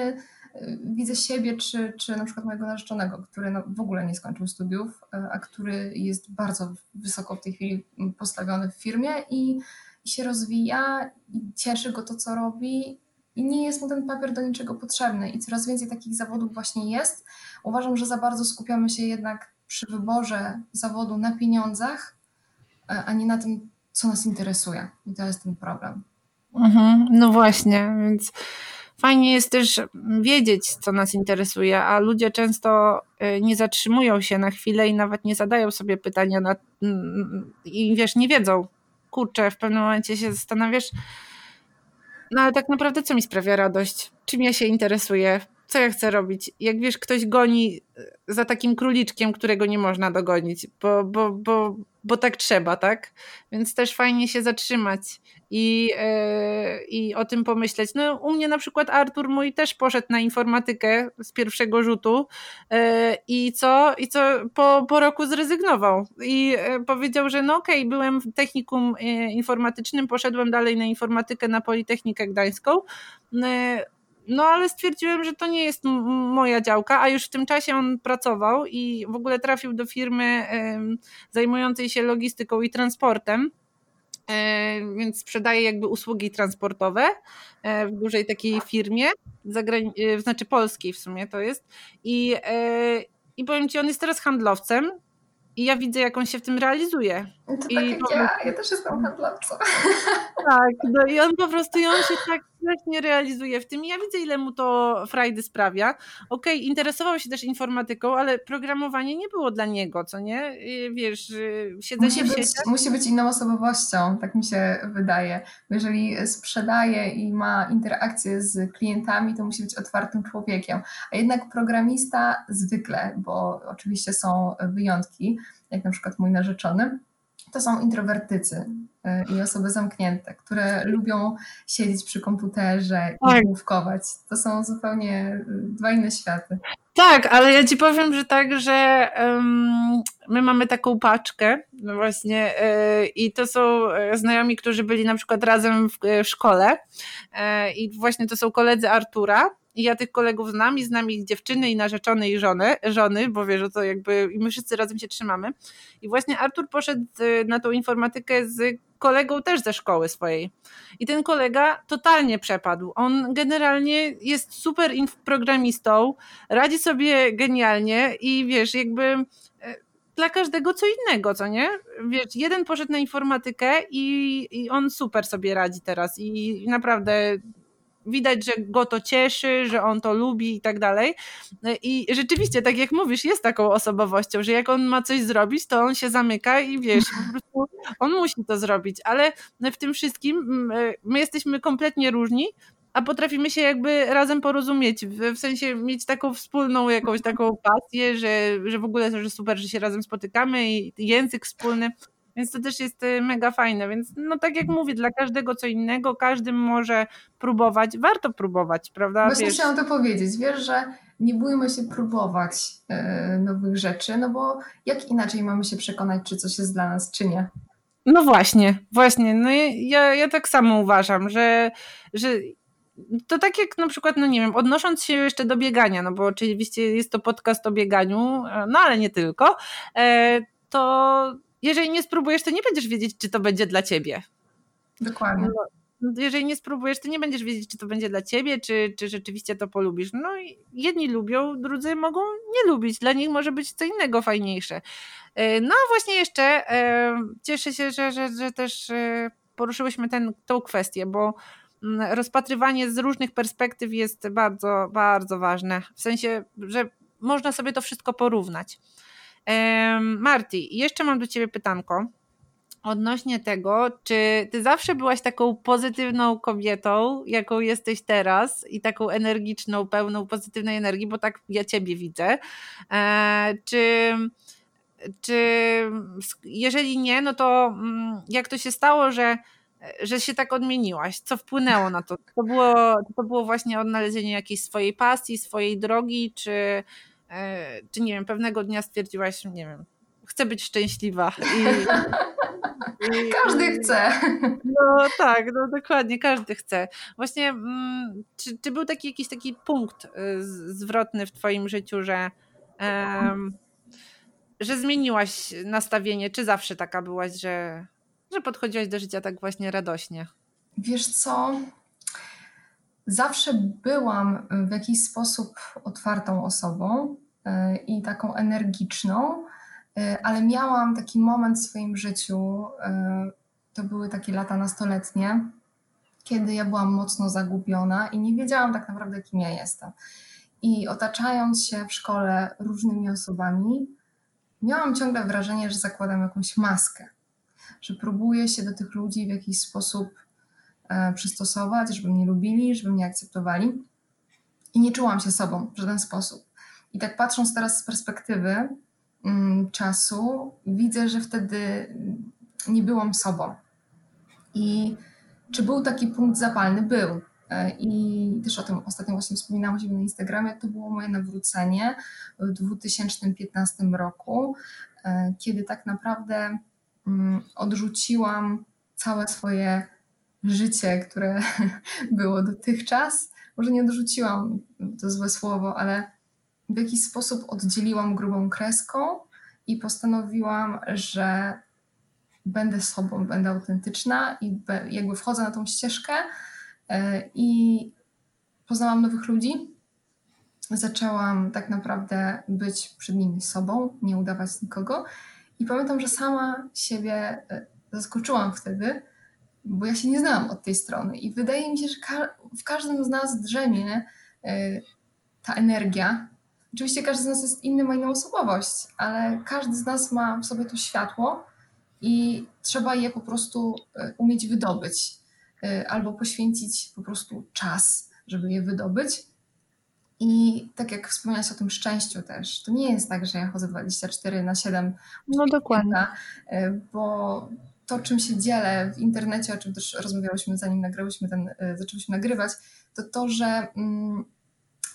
y, widzę siebie, czy, czy na przykład mojego narzeczonego, który no w ogóle nie skończył studiów, y, a który jest bardzo wysoko w tej chwili postawiony w firmie i, się rozwija i cieszy go to, co robi i nie jest mu ten papier do niczego potrzebny i coraz więcej takich zawodów właśnie jest. Uważam, że za bardzo skupiamy się jednak przy wyborze zawodu na pieniądzach, e, a nie na tym, co nas interesuje. I to jest ten problem. Mhm, no właśnie, więc fajnie jest też wiedzieć, co nas interesuje, a ludzie często e, nie zatrzymują się na chwilę i nawet nie zadają sobie pytania na, i wiesz, nie wiedzą. Kurczę, w pewnym momencie się zastanawiasz, no ale tak naprawdę co mi sprawia radość? Czym ja się interesuję? Co ja chcę robić? Jak wiesz, ktoś goni e, za takim króliczkiem, którego nie można dogonić, bo, bo, bo, bo tak trzeba, tak? Więc też fajnie się zatrzymać i, yy, i o tym pomyśleć. No, u mnie na przykład Artur mój też poszedł na informatykę z pierwszego rzutu yy, i co? I co po, po roku zrezygnował i yy, powiedział, że no okej, okay, byłem w technikum informatycznym, poszedłem dalej na informatykę na Politechnikę Gdańską no ale stwierdziłem, że to nie jest moja działka, a już w tym czasie on pracował i w ogóle trafił do firmy zajmującej się logistyką i transportem e, więc sprzedaje jakby usługi transportowe e, w dużej takiej firmie, e, znaczy polskiej w sumie to jest. I, I powiem Ci, on jest teraz handlowcem i ja widzę, jak on się w tym realizuje. To I tak jak ja, ja też jestem handlowcą. Tak, no i on po prostu, i on się tak nie realizuje w tym. I ja widzę, ile mu to frajdy sprawia. Okej, okay, interesował się też informatyką, ale programowanie nie było dla niego, co nie? Wiesz, siedzenie musi być, musi być inną osobowością, tak mi się wydaje. Jeżeli sprzedaje i ma interakcję z klientami, to musi być otwartym człowiekiem. A jednak programista zwykle, bo oczywiście są wyjątki, jak na przykład mój narzeczony, to są introwertycy y, i osoby zamknięte, które lubią siedzieć przy komputerze i tak. główkować. To są zupełnie y, dwa inne światy. Tak, ale ja ci powiem, że tak, że um, my mamy taką paczkę no właśnie yy, i to są e, znajomi, którzy byli na przykład razem w, w szkole yy, i właśnie to są koledzy Artura i ja tych kolegów znam i znam ich dziewczyny i narzeczone i żony, żony, bo wiesz, że to jakby i my wszyscy razem się trzymamy. I właśnie Artur poszedł y, na tą informatykę z kolegą też ze szkoły swojej. I ten kolega totalnie przepadł. On generalnie jest super programistą, radzi sobie genialnie i wiesz, jakby y, dla każdego co innego, co nie? Wiesz, jeden poszedł na informatykę i, i on super sobie radzi teraz i naprawdę widać, że go to cieszy, że on to lubi i tak dalej. I rzeczywiście, tak jak mówisz, jest taką osobowością, że jak on ma coś zrobić, to on się zamyka i wiesz, po prostu on musi to zrobić, ale w tym wszystkim my jesteśmy kompletnie różni, a potrafimy się jakby razem porozumieć, w, sensie mieć taką wspólną jakąś taką pasję, że, że w ogóle że super, że się razem spotykamy i język wspólny. Więc to też jest y, mega fajne. Więc no tak jak mówię, dla każdego co innego, każdy może próbować. Warto próbować, prawda? Właśnie wiesz... chciałam to powiedzieć. Wiesz, że nie bójmy się próbować yy, nowych rzeczy, no bo jak inaczej mamy się przekonać, czy coś jest dla nas, czy nie? No właśnie, właśnie. No ja, ja tak samo uważam, że, że to tak jak na przykład, no nie wiem, odnosząc się jeszcze do biegania, no bo oczywiście jest to podcast o bieganiu, no ale nie tylko, e, to jeżeli nie spróbujesz, to nie będziesz wiedzieć, czy to będzie dla ciebie. Dokładnie. No, no, jeżeli nie spróbujesz, to nie będziesz wiedzieć, czy to będzie dla ciebie, czy, czy rzeczywiście to polubisz. No i jedni lubią, drudzy mogą nie lubić. Dla nich może być co innego fajniejsze. E, no a właśnie jeszcze e, cieszę się, że, że, że też e, poruszyłyśmy ten, tą kwestię, bo mm, rozpatrywanie z różnych perspektyw jest bardzo, bardzo ważne. W sensie, że można sobie to wszystko porównać. Marty, jeszcze mam do ciebie pytanko odnośnie tego, czy ty zawsze byłaś taką pozytywną kobietą, jaką jesteś teraz i taką energiczną, pełną pozytywnej energii, bo tak ja ciebie widzę. E, czy, czy jeżeli nie, no to mm, jak to się stało, że że się tak odmieniłaś? Co wpłynęło na to? To było, to było właśnie odnalezienie jakiejś swojej pasji, swojej drogi, czy, czy nie wiem, pewnego dnia stwierdziłaś, nie wiem, chcę być szczęśliwa. I, i, każdy chce. No tak, no dokładnie, każdy chce. Właśnie, mm, czy, czy był taki jakiś taki punkt y, zwrotny w twoim życiu, że, um, że zmieniłaś nastawienie, czy zawsze taka byłaś, że, że podchodziłaś do życia tak właśnie radośnie? Wiesz co, zawsze byłam w jakiś sposób otwartą osobą y, i taką energiczną, E, ale miałam taki moment w swoim życiu, to były takie lata nastoletnie, kiedy ja byłam mocno zagubiona i nie wiedziałam tak naprawdę, kim ja jestem. I otaczając się w szkole różnymi osobami, miałam ciągle wrażenie, że zakładam jakąś maskę, że próbuję się do tych ludzi w jakiś sposób przystosować, żeby mnie lubili, żeby mnie akceptowali. I nie czułam się sobą w żaden sposób. I tak patrząc teraz z perspektywy, Mm, czasu, widzę, że wtedy nie byłam sobą. I czy był taki punkt zapalny? Był. E, I też o tym ostatnio właśnie wspominałam się na Instagramie. To było moje nawrócenie w 2015 roku, e, kiedy tak naprawdę mm, odrzuciłam całe swoje życie, które było dotychczas. Może nie odrzuciłam, to złe słowo, ale w jakiś sposób oddzieliłam grubą kreską i postanowiłam, że będę sobą, będę autentyczna i jakby wchodzę na tą ścieżkę e, i poznałam nowych ludzi. Zaczęłam tak naprawdę być przed nimi sobą, nie udawać nikogo. I pamiętam, że sama siebie e, zaskoczyłam wtedy, bo ja się nie znałam od tej strony. I wydaje mi się, że w każdym z nas drzemie e, ta energia, Oczywiście każdy z nas jest inny, ma inną osobowość, ale każdy z nas ma w sobie to światło i trzeba je po prostu e, umieć wydobyć e, albo poświęcić po prostu czas, żeby je wydobyć. I tak jak wspomniałaś o tym szczęściu też, to nie jest tak, że ja chodzę 24 na 7. No dokładnie. E, bo to, czym się dzielę w internecie, o czym też rozmawiałyśmy zanim nagrałyśmy ten, zaczęłyśmy nagrywać, to to, że mm,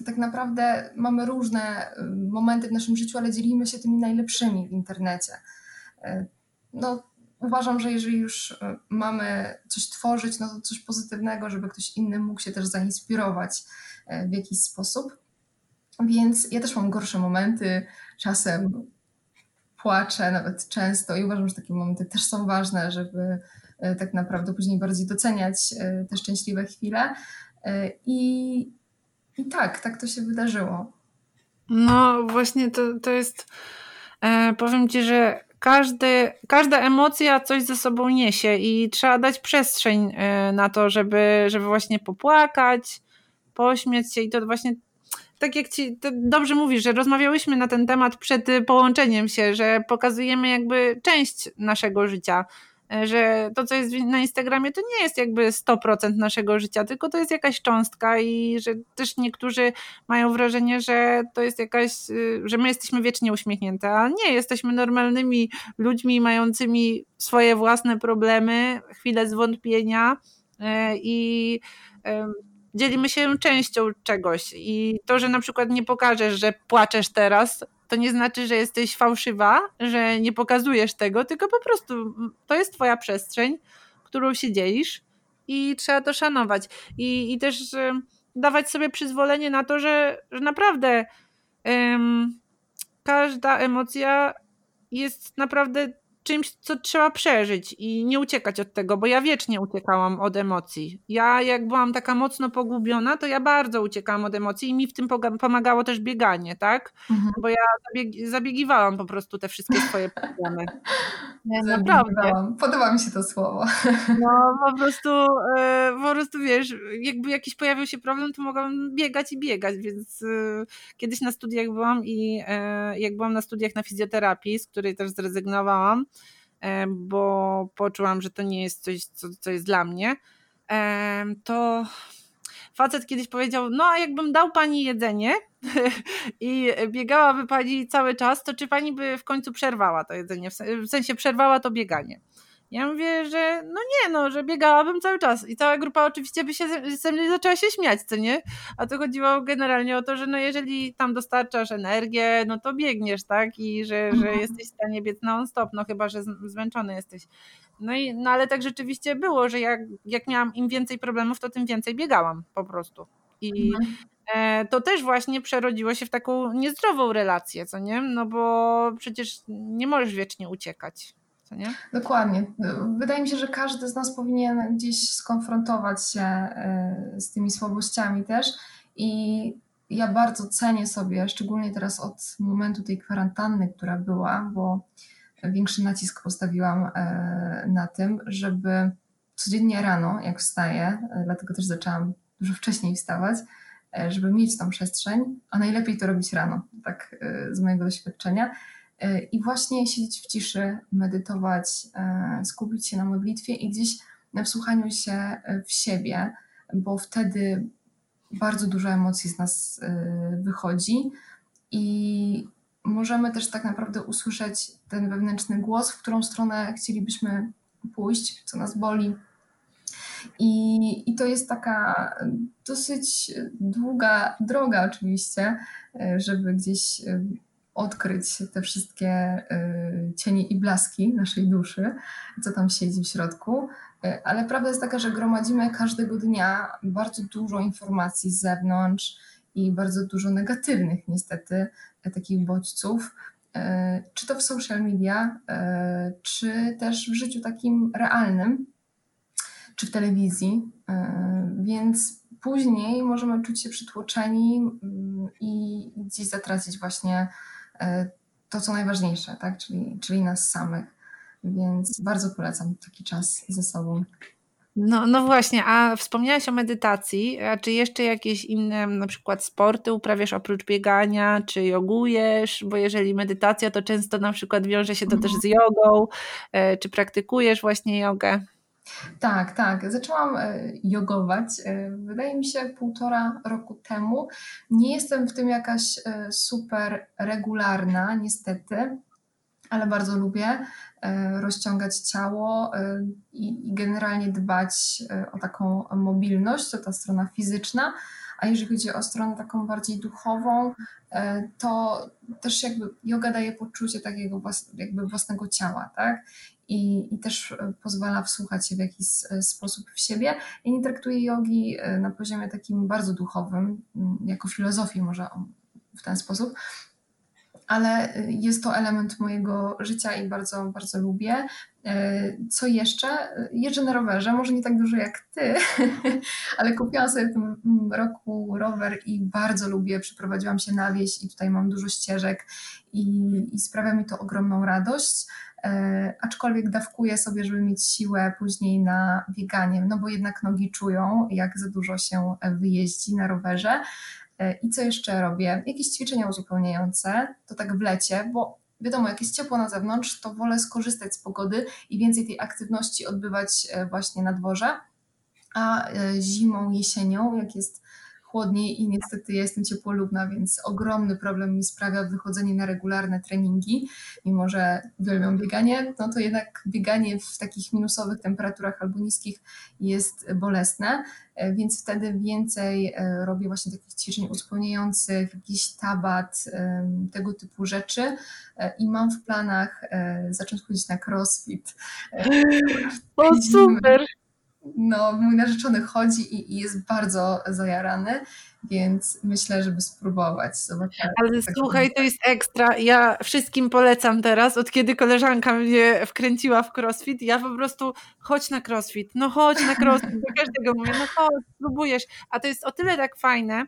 tak naprawdę mamy różne y, momenty w naszym życiu, ale dzielimy się tymi najlepszymi w internecie. Y, no, uważam, że jeżeli już mamy coś tworzyć, no to coś pozytywnego, żeby ktoś inny mógł się też zainspirować w jakiś sposób. Więc ja też mam gorsze momenty, czasem płaczę nawet często i uważam, że takie momenty też są ważne, żeby tak naprawdę później bardziej doceniać te szczęśliwe chwile. I i tak, tak to się wydarzyło. No właśnie to, to jest, e, powiem Ci, że każdy, każda emocja coś ze sobą niesie i trzeba dać przestrzeń e, na to, żeby, żeby właśnie popłakać, pośmiać się i to właśnie tak jak ci dobrze mówisz, że rozmawiałyśmy na ten temat przed połączeniem się, że pokazujemy jakby część naszego życia. E, że to, co jest na Instagramie, to nie jest jakby 100% naszego życia, tylko to jest jakaś cząstka i że też niektórzy mają wrażenie, że to jest jakaś, y, że my jesteśmy wiecznie uśmiechnięte, a nie, jesteśmy normalnymi ludźmi mającymi swoje własne problemy, chwile zwątpienia i dzielimy się częścią czegoś i to, że na przykład nie pokażesz, że płaczesz teraz, to nie znaczy, że jesteś fałszywa, że nie pokazujesz tego, tylko po prostu to jest twoja przestrzeń, którą się dzielisz i trzeba to szanować. I, i też dawać sobie przyzwolenie na to, że, że naprawdę każda emocja jest naprawdę czymś, co trzeba przeżyć i nie uciekać od tego, bo ja wiecznie uciekałam od emocji. Ja jak byłam taka mocno pogubiona, to ja bardzo uciekałam od emocji i mi w tym pomagało też bieganie, tak? Mhm. Bo ja zabieg zabiegiwałam po prostu te wszystkie swoje problemy. Naprawdę. Podoba mi się to słowo. No po prostu, e, po prostu wiesz, jakby jakiś pojawił się problem, to mogłam biegać i biegać, więc e, kiedyś na studiach byłam i e, jak byłam na studiach na fizjoterapii, z której też zrezygnowałam, bo poczułam, że to nie jest coś, co, co jest dla mnie, to facet kiedyś powiedział, no a jakbym dał pani jedzenie i biegałaby pani cały czas, to czy pani by w końcu przerwała to jedzenie, w sensie przerwała to bieganie? Ja mówię, że no nie, no, że biegałabym cały czas i cała grupa oczywiście by się ze mnie zaczęła się śmiać, co nie? A to chodziło generalnie o to, że no jeżeli tam dostarczasz energię, no to biegniesz, tak? I że, że mhm. jesteś w stanie biec non-stop, no chyba, że zmęczony jesteś. No i, no ale tak rzeczywiście było, że jak, jak miałam im więcej problemów, to tym więcej biegałam po prostu. I mhm. e, to też właśnie przerodziło się w taką niezdrową relację, co nie? No bo przecież nie możesz wiecznie uciekać co nie? Dokładnie. Wydaje mi się, że każdy z nas powinien gdzieś skonfrontować się e, z tymi słabościami też i ja bardzo cenię sobie, szczególnie teraz od momentu tej kwarantanny, która była, bo większy nacisk postawiłam e, na tym, żeby codziennie rano, jak wstaję, e, dlatego też zaczęłam dużo wcześniej wstawać, żeby mieć tą przestrzeń, a najlepiej to robić rano, tak z mojego doświadczenia, i właśnie siedzieć w ciszy, medytować, e, skupić się na modlitwie i gdzieś na wsłuchaniu się e, w siebie, bo wtedy bardzo dużo emocji z nas wychodzi i możemy też tak naprawdę usłyszeć ten wewnętrzny głos, w którą stronę chcielibyśmy pójść, co nas boli. I, I to jest taka dosyć długa droga, oczywiście, żeby gdzieś odkryć te wszystkie y, cienie i blaski naszej duszy, co tam siedzi w środku. Y, ale prawda jest taka, że gromadzimy każdego dnia bardzo dużo informacji z zewnątrz i bardzo dużo negatywnych, niestety, e, takich bodźców, e, czy to w social media, e, czy też w życiu takim realnym, czy w telewizji. Więc później możemy czuć się przytłoczeni mm, i gdzieś zatracić właśnie to, co najważniejsze, tak? czyli, czyli nas samych. Więc bardzo polecam taki czas ze sobą. No, no właśnie, a wspomniałaś o medytacji, a czy jeszcze jakieś inne na przykład sporty uprawiasz oprócz biegania, czy jogujesz? Bo jeżeli medytacja, to często na przykład wiąże się to też z jogą, e, czy praktykujesz właśnie jogę? Tak, tak. Zaczęłam e, jogować, e, wydaje mi się, półtora roku temu. Nie jestem w tym jakaś e, super regularna, niestety, ale bardzo lubię rozciągać ciało i generalnie dbać o taką mobilność, to ta strona fizyczna. A jeżeli chodzi o stronę taką bardziej duchową, to też jakby yoga daje poczucie takiego jakby własnego ciała, tak? I, i też e, pozwala wsłuchać się w jakiś e, sposób w siebie. Ja nie traktuję jogi e, na poziomie takim bardzo duchowym, jako filozofii może w ten sposób, ale jest to element mojego życia i bardzo, bardzo lubię. Co jeszcze? Jeżdżę na rowerze, może nie tak dużo jak ty, ale kupiłam sobie w tym roku rower i bardzo lubię. Przyprowadziłam się na wieś i tutaj mam dużo ścieżek i, i sprawia mi to ogromną radość. E, aczkolwiek dawkuję sobie, żeby mieć siłę później na bieganie, no bo jednak nogi czują, jak za dużo się wyjeździ na rowerze. E, I co jeszcze robię? Jakieś ćwiczenia uzupełniające, to tak w lecie, bo wiadomo, jak jest ciepło na zewnątrz, to wolę skorzystać z pogody i więcej tej aktywności odbywać e, właśnie na dworze. A zimą, jesienią, jak jest chłodniej i niestety ja jestem ciepłolubna, więc ogromny problem mi sprawia wychodzenie na regularne treningi. Mimo, że uwielbiam bieganie, no to jednak bieganie w takich minusowych temperaturach albo niskich jest bolesne, e, więc wtedy więcej e, robię właśnie takich ćwiczeń uzupełniających, jakiś tabat, tego typu rzeczy e, i mam w planach zacząć chodzić na crossfit. O super! No, mój narzeczony chodzi i, i jest bardzo zajarany, więc myślę, żeby spróbować. Zobaczymy. Ale tak słuchaj, to jest ekstra. Ja wszystkim polecam teraz, od kiedy koleżanka mnie wkręciła w crossfit, ja po prostu chodź na crossfit, no chodź na crossfit, do każdego mówię, no chodź, spróbujesz. A to jest o tyle tak fajne,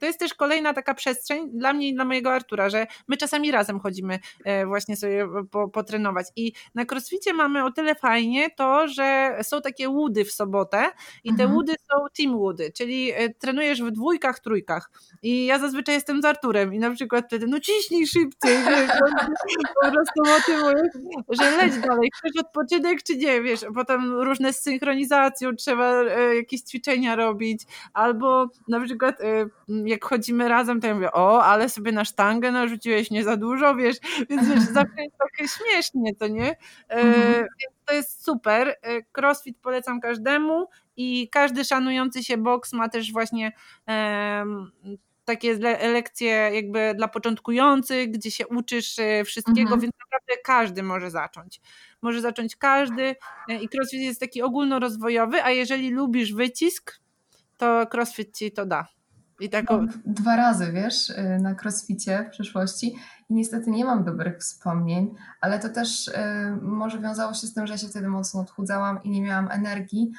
to jest też kolejna taka przestrzeń dla mnie i dla mojego Artura, że my czasami razem chodzimy e, właśnie sobie po, potrenować. I na crossficie mamy o tyle fajnie to, że są takie łudy w sobotę i te mhm. łudy są team łudy, czyli e, trenujesz w dwójkach, trójkach. I ja zazwyczaj jestem z Arturem i na przykład wtedy, no ciśnij szybciej, wiesz, po prostu motywuję, że leć dalej, chcesz odpoczynek czy nie, wiesz, potem różne z synchronizacją trzeba jakieś ćwiczenia robić, albo na przykład jak chodzimy razem, to ja mówię, o, ale sobie na sztangę narzuciłeś nie za dużo, wiesz, więc wiesz, zawsze jest trochę śmiesznie, to nie? E, mhm. Więc to jest super. E, crossfit polecam każdemu i każdy szanujący się boks ma też właśnie takie le lekcje jakby dla początkujących, gdzie się uczysz e, wszystkiego, mhm. więc naprawdę każdy może zacząć. Może zacząć każdy i crossfit jest taki ogólnorozwojowy, a jeżeli lubisz wycisk, to crossfit ci to da. I tak o... Dwa razy, wiesz, y, na crossficie w przeszłości i niestety nie mam dobrych wspomnień, ale to też y, może wiązało się z tym, że ja się wtedy mocno odchudzałam i nie miałam energii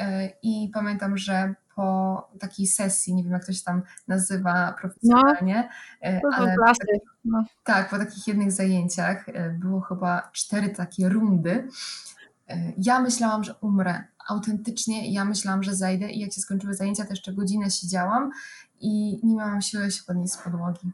y, i pamiętam, że po takiej sesji, nie wiem jak to się tam nazywa profesjonalnie, no, ale takich, no. tak, po takich jednych zajęciach było chyba cztery takie rundy. Ja myślałam, że umrę. Autentycznie ja myślałam, że zajdę i jak się skończyły zajęcia, to jeszcze godzinę siedziałam i nie miałam siły się podnieść z podłogi.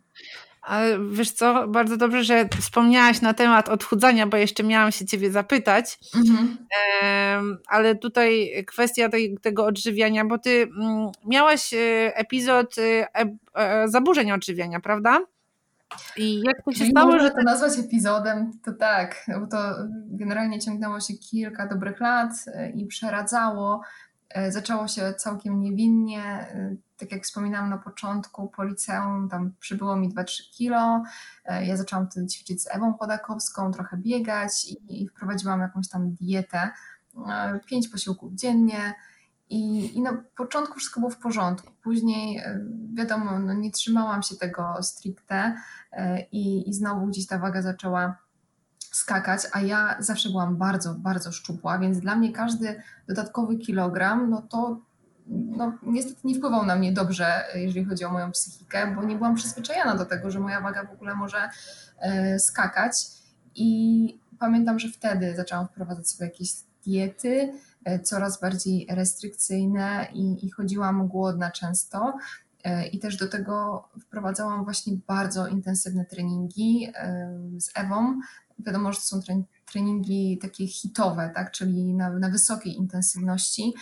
Ale wiesz co, bardzo dobrze, że wspomniałaś na temat odchudzania, bo jeszcze miałam się ciebie zapytać, mhm. ale tutaj kwestia tego odżywiania, bo ty mm, miałaś e, epizod e, e, zaburzeń odżywiania, prawda? I jak to się stało, że to nazwać epizodem, to tak, bo to generalnie ciągnęło się kilka dobrych lat i przeradzało. Zaczęło się całkiem niewinnie tak jak wspominałam na początku, po liceum tam przybyło mi 2-3 kilo. E, ja zaczęłam wtedy ćwiczyć z Ewą Chodakowską, trochę biegać i, i wprowadziłam jakąś tam dietę. E, pięć posiłków dziennie. I, I na początku wszystko było w porządku. Później, e, wiadomo, no nie trzymałam się tego stricte i, i znowu gdzieś ta waga zaczęła skakać, a ja zawsze byłam bardzo, bardzo szczupła, więc dla mnie każdy dodatkowy kilogram, no to no, niestety nie wpływał na mnie dobrze, jeżeli chodzi o moją psychikę, bo nie byłam przyzwyczajona do tego, że moja waga w ogóle może e, skakać. I pamiętam, że wtedy zaczęłam wprowadzać sobie jakieś diety, e, coraz bardziej restrykcyjne i, i chodziłam głodna często. E, I też do tego wprowadzałam właśnie bardzo intensywne treningi z Ewą. Wiadomo, że to są treningi takie hitowe, tak? czyli na, na wysokiej intensywności.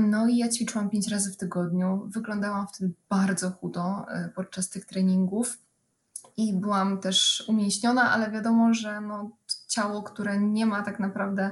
No i ja ćwiczyłam pięć razy w tygodniu. Wyglądałam wtedy bardzo chudo e, podczas tych treningów i byłam też umięśniona, ale wiadomo, że no, ciało, które nie ma tak naprawdę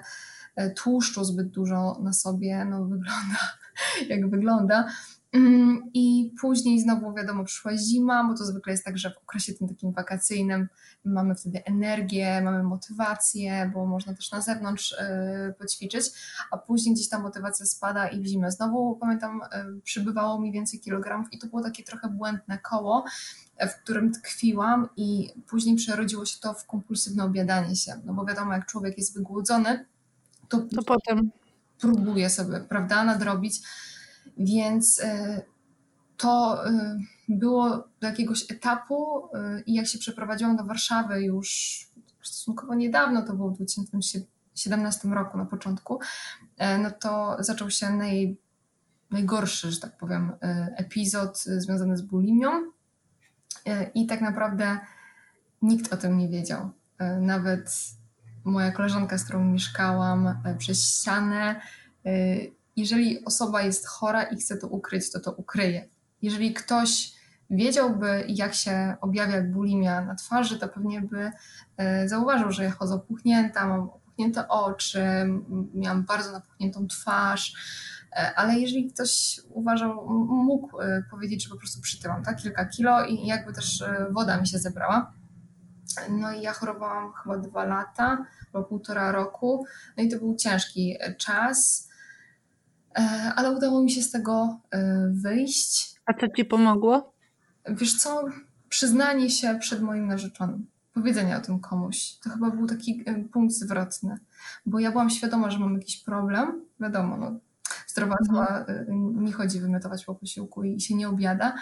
e, tłuszczu zbyt dużo na sobie, no wygląda jak wygląda. Mm, I później znowu wiadomo, przyszła zima, bo to zwykle jest tak, że w okresie tym takim wakacyjnym mamy wtedy energię, mamy motywację, bo można też na zewnątrz y, poćwiczyć, a później gdzieś ta motywacja spada i w zimę. Znowu, pamiętam, y, przybywało mi więcej kilogramów i to było takie trochę błędne koło, w którym tkwiłam i później przerodziło się to w kompulsywne obiadanie się, no bo wiadomo, jak człowiek jest wygłodzony, to, to potem. próbuje sobie, prawda, nadrobić więc e, to e, było do jakiegoś etapu e, i jak się przeprowadziłam do Warszawy już stosunkowo niedawno, to było w 2017 roku na początku, no to zaczął się naj, najgorszy, że tak powiem, epizod związany z bulimią i tak naprawdę nikt o tym nie wiedział. Nawet moja koleżanka, z którą mieszkałam przez ścianę, jeżeli osoba jest chora i chce to ukryć, to to ukryje. Jeżeli ktoś wiedziałby, jak się objawia bulimia na twarzy, to pewnie by e, zauważył, że ja chodzę opuchnięta, mam opuchnięte oczy, miałam bardzo napuchniętą twarz, e, ale jeżeli ktoś uważał, mógł e, powiedzieć, że po prostu przytyłam tak, kilka kilo i jakby też woda mi się zebrała. No i ja chorowałam chyba dwa lata, albo półtora roku, no i to był ciężki czas ale udało mi się z tego wyjść. A co ci pomogło? Wiesz co, przyznanie się przed moim narzeczonym, powiedzenie o tym komuś, to chyba był taki punkt zwrotny, bo ja byłam świadoma, że mam jakiś problem, wiadomo, no, zdrowa mhm. nie chodzi wymiotować po posiłku i się nie obiada.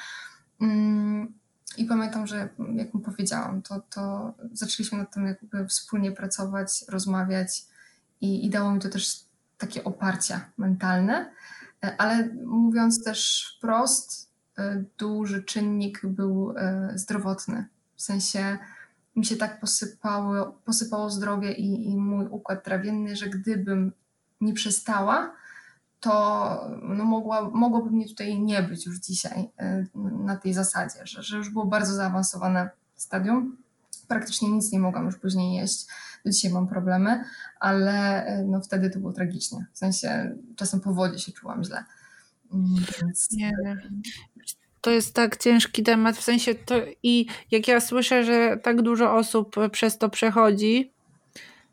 Mm, I pamiętam, że jak mu powiedziałam, to, to zaczęliśmy nad tym jakby wspólnie pracować, rozmawiać i, i dało mi to też takie oparcie mentalne, ale mówiąc też wprost, e, duży czynnik był e, zdrowotny. W sensie mi się tak posypało, posypało zdrowie i, i mój układ trawienny, że gdybym nie przestała, to no mogła, mogłoby mnie tutaj nie być już dzisiaj e, na tej zasadzie, że, że już było bardzo zaawansowane stadium. Praktycznie nic nie mogłam już później jeść. Do dzisiaj mam problemy, ale e, no wtedy to było tragicznie. W sensie czasem po wodzie się czułam źle. Mm, więc... Nie. To jest tak ciężki temat, w sensie to i jak ja słyszę, że tak dużo osób przez to przechodzi,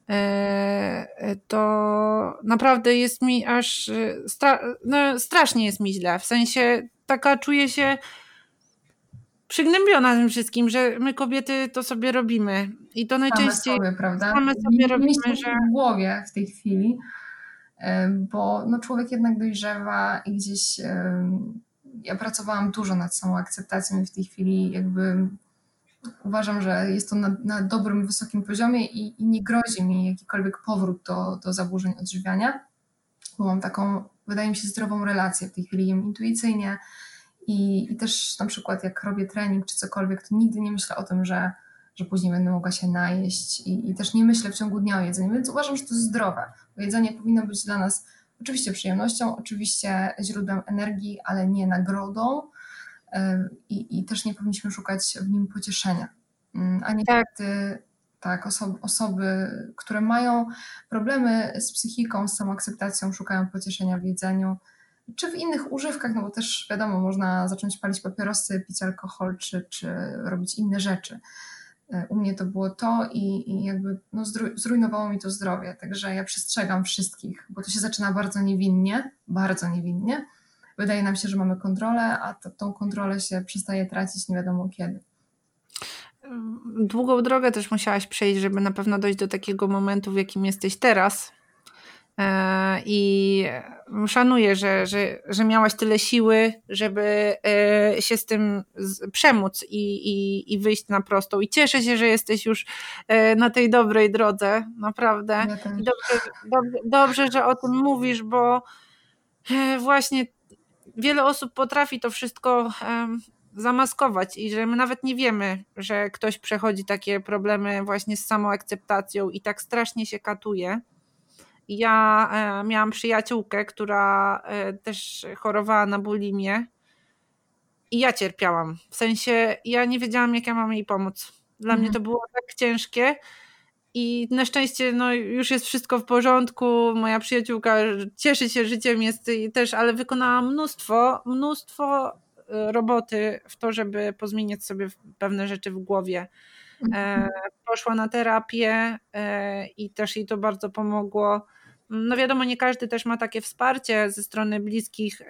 E, to naprawdę jest mi aż stra no, strasznie jest mi źle. W sensie taka czuję się przygnębiona tym wszystkim, że my kobiety to sobie robimy. I to najczęściej same sobie, prawda? Same sobie robimy, że... w głowie w tej chwili, bo no, człowiek jednak dojrzewa i gdzieś ja pracowałam dużo nad samą akceptacją i w tej chwili jakby uważam, że jest to na, na dobrym, wysokim poziomie i, i, nie grozi mi jakikolwiek powrót do, do zaburzeń odżywiania, bo mam taką, wydaje mi się, zdrową relację. W tej chwili jem intuicyjnie i, i też na przykład jak robię trening czy cokolwiek, to nigdy nie myślę o tym, że, że później będę mogła się najeść i, i też nie myślę w ciągu dnia o jedzeniu, więc uważam, że to jest zdrowe. Bo jedzenie powinno być dla nas oczywiście przyjemnością, oczywiście źródłem energii, ale nie nagrodą i, i też nie powinniśmy szukać w nim pocieszenia. Mm, a niestety tak, osoby, osoby, które mają problemy z psychiką, z samoakceptacją, szukają pocieszenia w jedzeniu, czy w innych używkach, no bo też wiadomo, można zacząć palić papierosy, pić alkohol, czy, czy robić inne rzeczy. E, u mnie to było to i, i jakby no, zrujnowało mi to zdrowie, także ja przestrzegam wszystkich, bo to się zaczyna bardzo niewinnie, bardzo niewinnie, wydaje nam się, że mamy kontrolę, a to, tą kontrolę się przestaje tracić nie wiadomo kiedy. Długą drogę też musiałaś przejść, żeby na pewno dojść do takiego momentu, w jakim jesteś teraz. E, I szanuję, że, że, że miałaś tyle siły, żeby e, się z tym przemóc i, i, i wyjść na prostą. I cieszę się, że jesteś już e, na tej dobrej drodze, naprawdę. Ja dobrze, dobrze, dobrze, że o tym mówisz, bo właśnie wiele osób potrafi to wszystko zamaskować i że my nawet nie wiemy, że ktoś przechodzi takie problemy właśnie z samoakceptacją i tak strasznie się katuje. Ja e, miałam przyjaciółkę, która e, też chorowała na bulimię i ja cierpiałam. W sensie ja nie wiedziałam, jak ja mam jej pomóc. Dla mhm. mnie to było tak ciężkie, i na szczęście no, już jest wszystko w porządku. Moja przyjaciółka cieszy się życiem, jest też, ale wykonała mnóstwo, mnóstwo e, roboty w to, żeby pozmieniać sobie pewne rzeczy w głowie. E, mhm. poszła na terapię e, i też jej to bardzo pomogło. No wiadomo, nie każdy też ma takie wsparcie ze strony bliskich,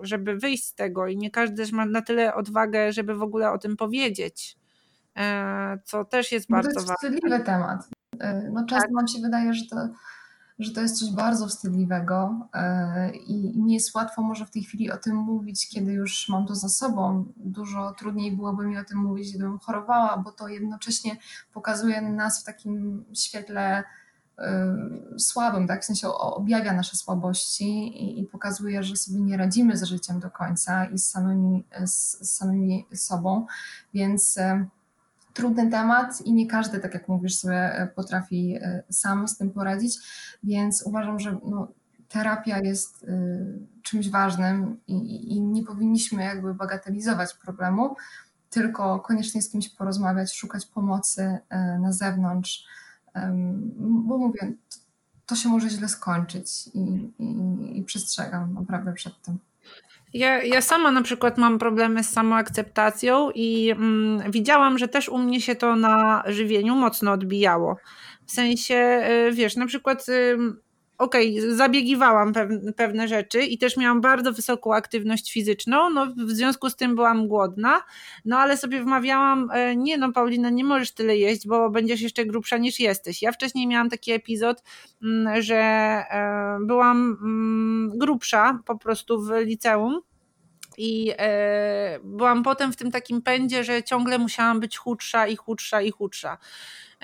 żeby wyjść z tego i nie każdy też ma na tyle odwagę, żeby w ogóle o tym powiedzieć. E, co też jest bardzo ważne. To jest wstydliwy temat. E, no często tak. nam się wydaje, że to, że to jest coś bardzo wstydliwego e, i nie jest łatwo może w tej chwili o tym mówić, kiedy już mam to za sobą. Dużo trudniej byłoby mi o tym mówić, gdybym chorowała, bo to jednocześnie pokazuje nas w takim świetle słabym, tak? w sensie objawia nasze słabości i, i, pokazuje, że sobie nie radzimy z życiem do końca i z samymi, z, z samymi sobą, więc trudny temat i nie każdy, tak jak mówisz, sobie e, potrafi sam z tym poradzić, więc uważam, że no, terapia jest y, czymś ważnym i, i, nie powinniśmy jakby bagatelizować problemu, tylko koniecznie z kimś porozmawiać, szukać pomocy y, na zewnątrz, y, bo mówię, to się może źle skończyć i, i, i przestrzegam naprawdę przed tym. Ja, ja sama na przykład mam problemy z samoakceptacją i mm, widziałam, że też u mnie się to na żywieniu mocno odbijało. W sensie, y, wiesz, na przykład okej, okay, zabiegiwałam pewne, rzeczy i też miałam bardzo wysoką aktywność fizyczną, no w związku z tym byłam głodna, no ale sobie wmawiałam, e, nie no Paulina, nie możesz tyle jeść, bo będziesz jeszcze grubsza niż jesteś. Ja wcześniej miałam taki epizod, mm, że e, byłam mm, grubsza po prostu w liceum, i e, byłam potem w tym takim pędzie, że ciągle musiałam być chudsza i chudsza i chudsza.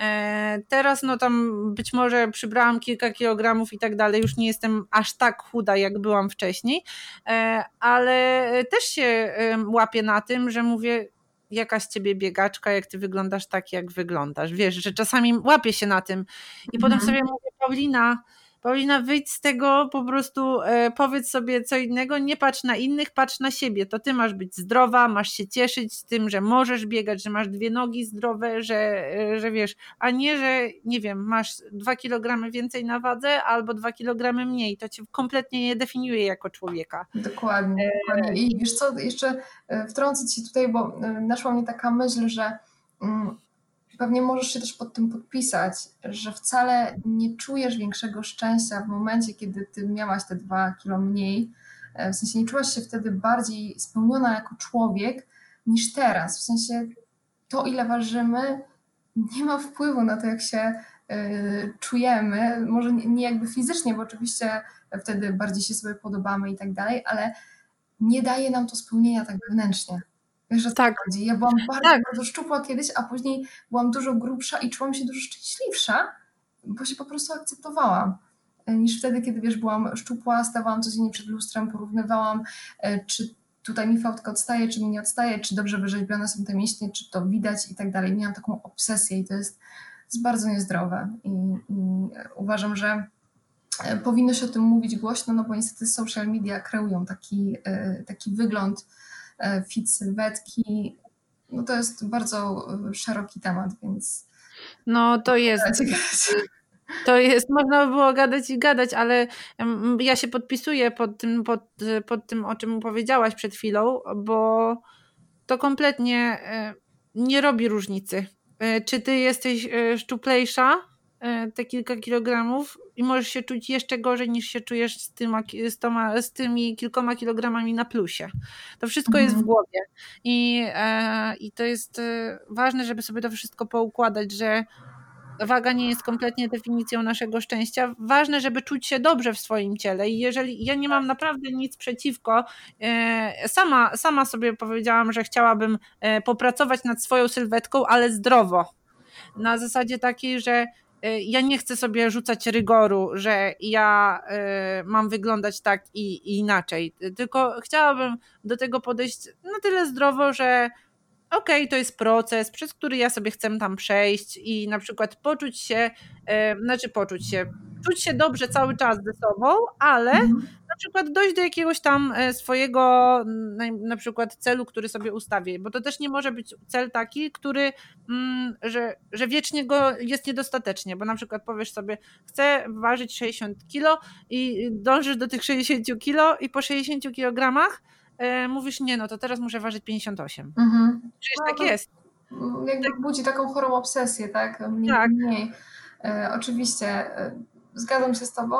E, teraz no tam być może przybrałam kilka kilogramów i tak dalej, już nie jestem aż tak chuda jak byłam wcześniej, e, ale też się łapię na tym, że mówię jaka z ciebie biegaczka, jak ty wyglądasz tak, jak wyglądasz. Wiesz, że czasami łapię się na tym i mhm. potem sobie mówię, Paulina, Paulina, wyjdź z tego, po prostu e, powiedz sobie co innego, nie patrz na innych, patrz na siebie. To ty masz być zdrowa, masz się cieszyć z tym, że możesz biegać, że masz dwie nogi zdrowe, że, e, że wiesz, a nie, że nie wiem, masz dwa kilogramy więcej na wadze albo dwa kilogramy mniej. To cię kompletnie nie definiuje jako człowieka. Dokładnie. E, dokładnie. I wiesz co, jeszcze wtrącę ci tutaj, bo naszła mnie taka myśl, że mm, pewnie możesz się też pod tym podpisać, że wcale nie czujesz większego szczęścia w momencie, kiedy ty miałaś te dwa kilo mniej. E, w sensie nie czułaś się wtedy bardziej spełniona jako człowiek niż teraz. W sensie to, ile ważymy, nie ma wpływu na to, jak się y, czujemy. Może nie, nie jakby fizycznie, bo oczywiście wtedy bardziej się sobie podobamy i tak dalej, ale nie daje nam to spełnienia tak wewnętrznie. Wiesz, że tak. chodzi. Ja byłam bardzo, tak. bardzo szczupła kiedyś, a później byłam dużo grubsza i czułam się dużo szczęśliwsza, bo się po prostu akceptowałam. E, niż wtedy, kiedy wiesz, byłam szczupła, stawałam codziennie przed lustrem, porównywałam, e, czy tutaj mi fałdka odstaje, czy mi nie odstaje, czy dobrze wyrzeźbione są te mięśnie, czy to widać i tak dalej. Miałam taką obsesję i to jest, jest bardzo niezdrowe. I, I uważam, że e, powinno się o tym mówić głośno, no bo niestety social media kreują taki, taki wygląd fit sylwetki. No to jest bardzo e, szeroki temat, więc. No to jest. To jest, można by było gadać i gadać, ale ja się podpisuję pod tym, pod, pod tym, o czym powiedziałaś przed chwilą, bo to kompletnie e, nie robi różnicy. Czy ty jesteś szczuplejsza, te kilka kilogramów, i możesz się czuć jeszcze gorzej niż się czujesz z, tyma, z, toma, z tymi kilkoma kilogramami na plusie. To wszystko mhm. jest w mhm. głowie i, e, i to jest e, ważne, żeby sobie to wszystko poukładać, że waga nie jest kompletnie definicją naszego szczęścia. Ważne, żeby czuć się dobrze w swoim ciele i jeżeli ja nie mam naprawdę nic przeciwko, e, sama, sama sobie powiedziałam, że chciałabym e, popracować nad swoją sylwetką, ale zdrowo. Na zasadzie takiej, że ja nie chcę sobie rzucać rygoru, że ja y, mam wyglądać tak i, i inaczej, tylko chciałabym do tego podejść na tyle zdrowo, że okej, okay, to jest proces, przez który ja sobie chcę tam przejść i na przykład poczuć się, e, znaczy poczuć się, czuć się dobrze cały czas ze sobą, ale mhm. Przykład dojść do jakiegoś tam e, swojego na, na, przykład celu, który sobie ustawię, bo to też nie może być cel taki, który, mm, że, że wiecznie go jest niedostatecznie, bo na przykład powiesz sobie, chcę ważyć 60 kilo i dążysz do tych 60 kilo i po 60 kilogramach e, mówisz, nie, no to teraz muszę ważyć 58. Mhm. Przecież no, tak jest. Jakby tak. budzi taką chorą obsesję, tak? Mniej, tak. Mniej. E, oczywiście e, zgadzam się z Tobą,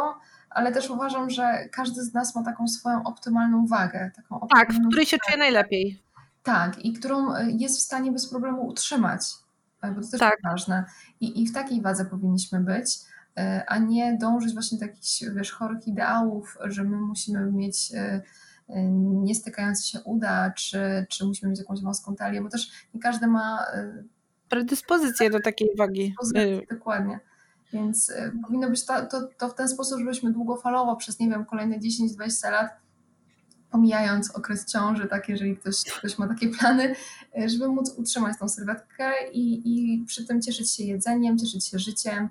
ale też uważam, że każdy z nas ma taką swoją optymalną wagę. Taką optymalną tak, w której się czuje najlepiej. Tak, i którą e, jest w stanie bez problemu utrzymać, e, bo to też tak. jest ważne. I, I w takiej wadze powinniśmy być, e, a nie dążyć właśnie do jakichś wiesz, chorych ideałów, że my musimy mieć niestykające się uda, czy, czy musimy mieć jakąś wąską talię, bo też nie każdy ma predyspozycję do takiej wagi. Dokładnie. Więc powinno być to, to, to w ten sposób, żebyśmy długofalowo przez, nie wiem, kolejne 10-20 lat pomijając okres ciąży, tak, jeżeli ktoś, ktoś ma takie plany, żeby móc utrzymać tą sylwetkę i, i przy tym cieszyć się jedzeniem, cieszyć się życiem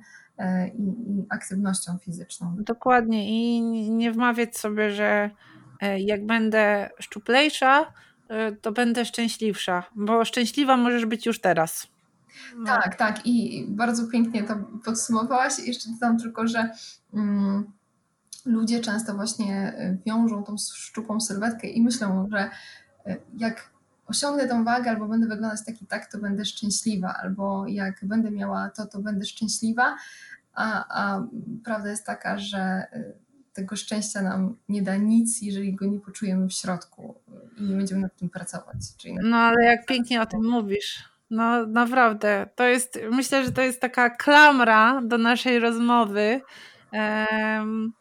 i, i aktywnością fizyczną. Dokładnie i nie wmawiać sobie, że jak będę szczuplejsza, to będę szczęśliwsza, bo szczęśliwa możesz być już teraz. No. Tak, tak i bardzo pięknie to podsumowałaś. Jeszcze dodam tylko, że um, ludzie często właśnie e, wiążą tą szczupłą sylwetkę i myślą, że e, jak osiągnę tą wagę albo będę wyglądać tak i tak, to będę szczęśliwa, albo jak będę miała to, to będę szczęśliwa, a, a prawda jest taka, że y, tego szczęścia nam nie da nic, jeżeli go nie poczujemy w środku i nie będziemy nad tym pracować. no ale jak pięknie o tym mówisz. No naprawdę, to jest, myślę, że to jest taka klamra do naszej rozmowy. Um,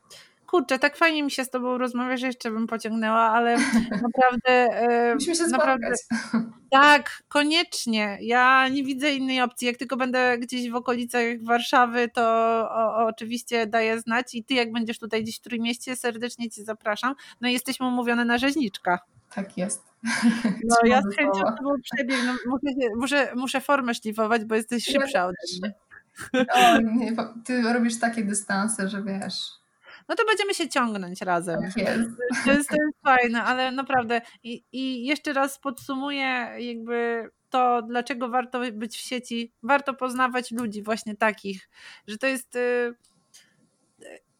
kurczę, tak fajnie mi się z tobą rozmawia, że jeszcze bym pociągnęła, ale naprawdę... Musimy się naprawdę, Tak, koniecznie. Ja nie widzę innej opcji. Jak tylko będę gdzieś w okolicach Warszawy, to o, o, oczywiście daję znać i ty jak będziesz tutaj gdzieś w Trójmieście, serdecznie cię zapraszam. No i jesteśmy umówione na rzeźniczka. Tak jest. No ja z chęcią tobą przebiegnę. Muszę, muszę, muszę formę szlifować, bo jesteś szybsza ode mnie. O, nie, ty robisz takie dystanse, że wiesz no to będziemy się ciągnąć razem. Tak jest. To jest, to jest fajne, ale naprawdę i, i jeszcze raz podsumuję jakby to, dlaczego warto być w sieci, warto poznawać ludzi właśnie takich, że to jest y,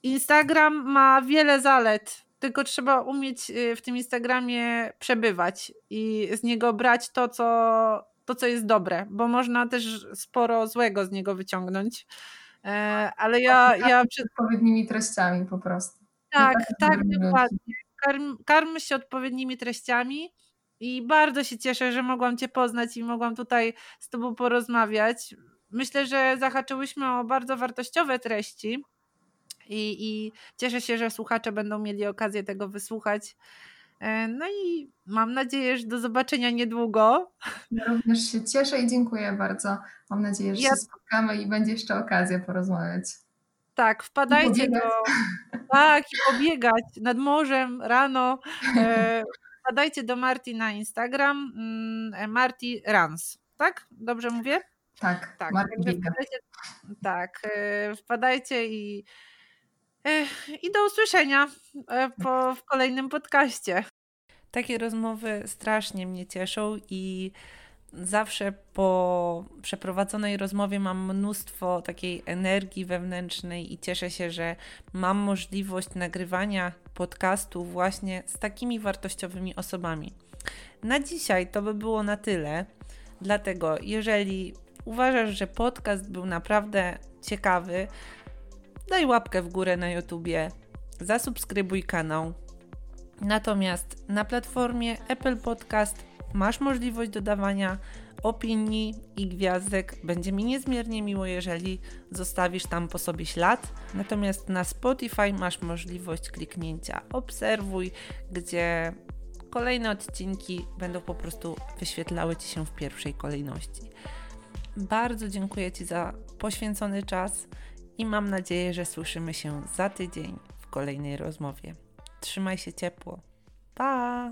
Instagram ma wiele zalet, tylko trzeba umieć y, w tym Instagramie przebywać i z niego brać to, co, to, co jest dobre, bo można też sporo złego z niego wyciągnąć. E, ale ja. ja przed odpowiednimi treściami po prostu. Tak, tak, dokładnie. Karm, karmy się odpowiednimi treściami. I bardzo się cieszę, że mogłam Cię poznać i mogłam tutaj z Tobą porozmawiać. Myślę, że zahaczyłyśmy o bardzo wartościowe treści i, i cieszę się, że słuchacze będą mieli okazję tego wysłuchać. E, no i mam nadzieję, że do zobaczenia niedługo. Ja również się cieszę i dziękuję bardzo. Mam nadzieję, że ja... się spotkamy i będzie jeszcze okazja porozmawiać. Tak, wpadajcie do. Tak, i pobiegać nad morzem rano. E, wpadajcie do Marti na Instagram. Mm, Marti Runs. Tak? Dobrze mówię? Tak, tak. Wpadajcie, tak, e, wpadajcie i i do usłyszenia e, po, w kolejnym podcaście. Takie rozmowy strasznie mnie cieszą i zawsze po przeprowadzonej rozmowie mam mnóstwo takiej energii wewnętrznej i cieszę się, że mam możliwość nagrywania podcastu właśnie z takimi wartościowymi osobami. Na dzisiaj to by było na tyle. Dlatego, jeżeli uważasz, że podcast był naprawdę ciekawy, daj łapkę w górę na YouTubie, zasubskrybuj kanał. Natomiast na platformie Apple Podcast masz możliwość dodawania opinii i gwiazdek. Będzie mi niezmiernie miło, jeżeli zostawisz tam po sobie ślad. Natomiast na Spotify masz możliwość kliknięcia obserwuj, gdzie kolejne odcinki będą po prostu wyświetlały Ci się w pierwszej kolejności. Bardzo dziękuję Ci za poświęcony czas i mam nadzieję, że słyszymy się za tydzień w kolejnej rozmowie. Trzymaj się ciepło. Pa!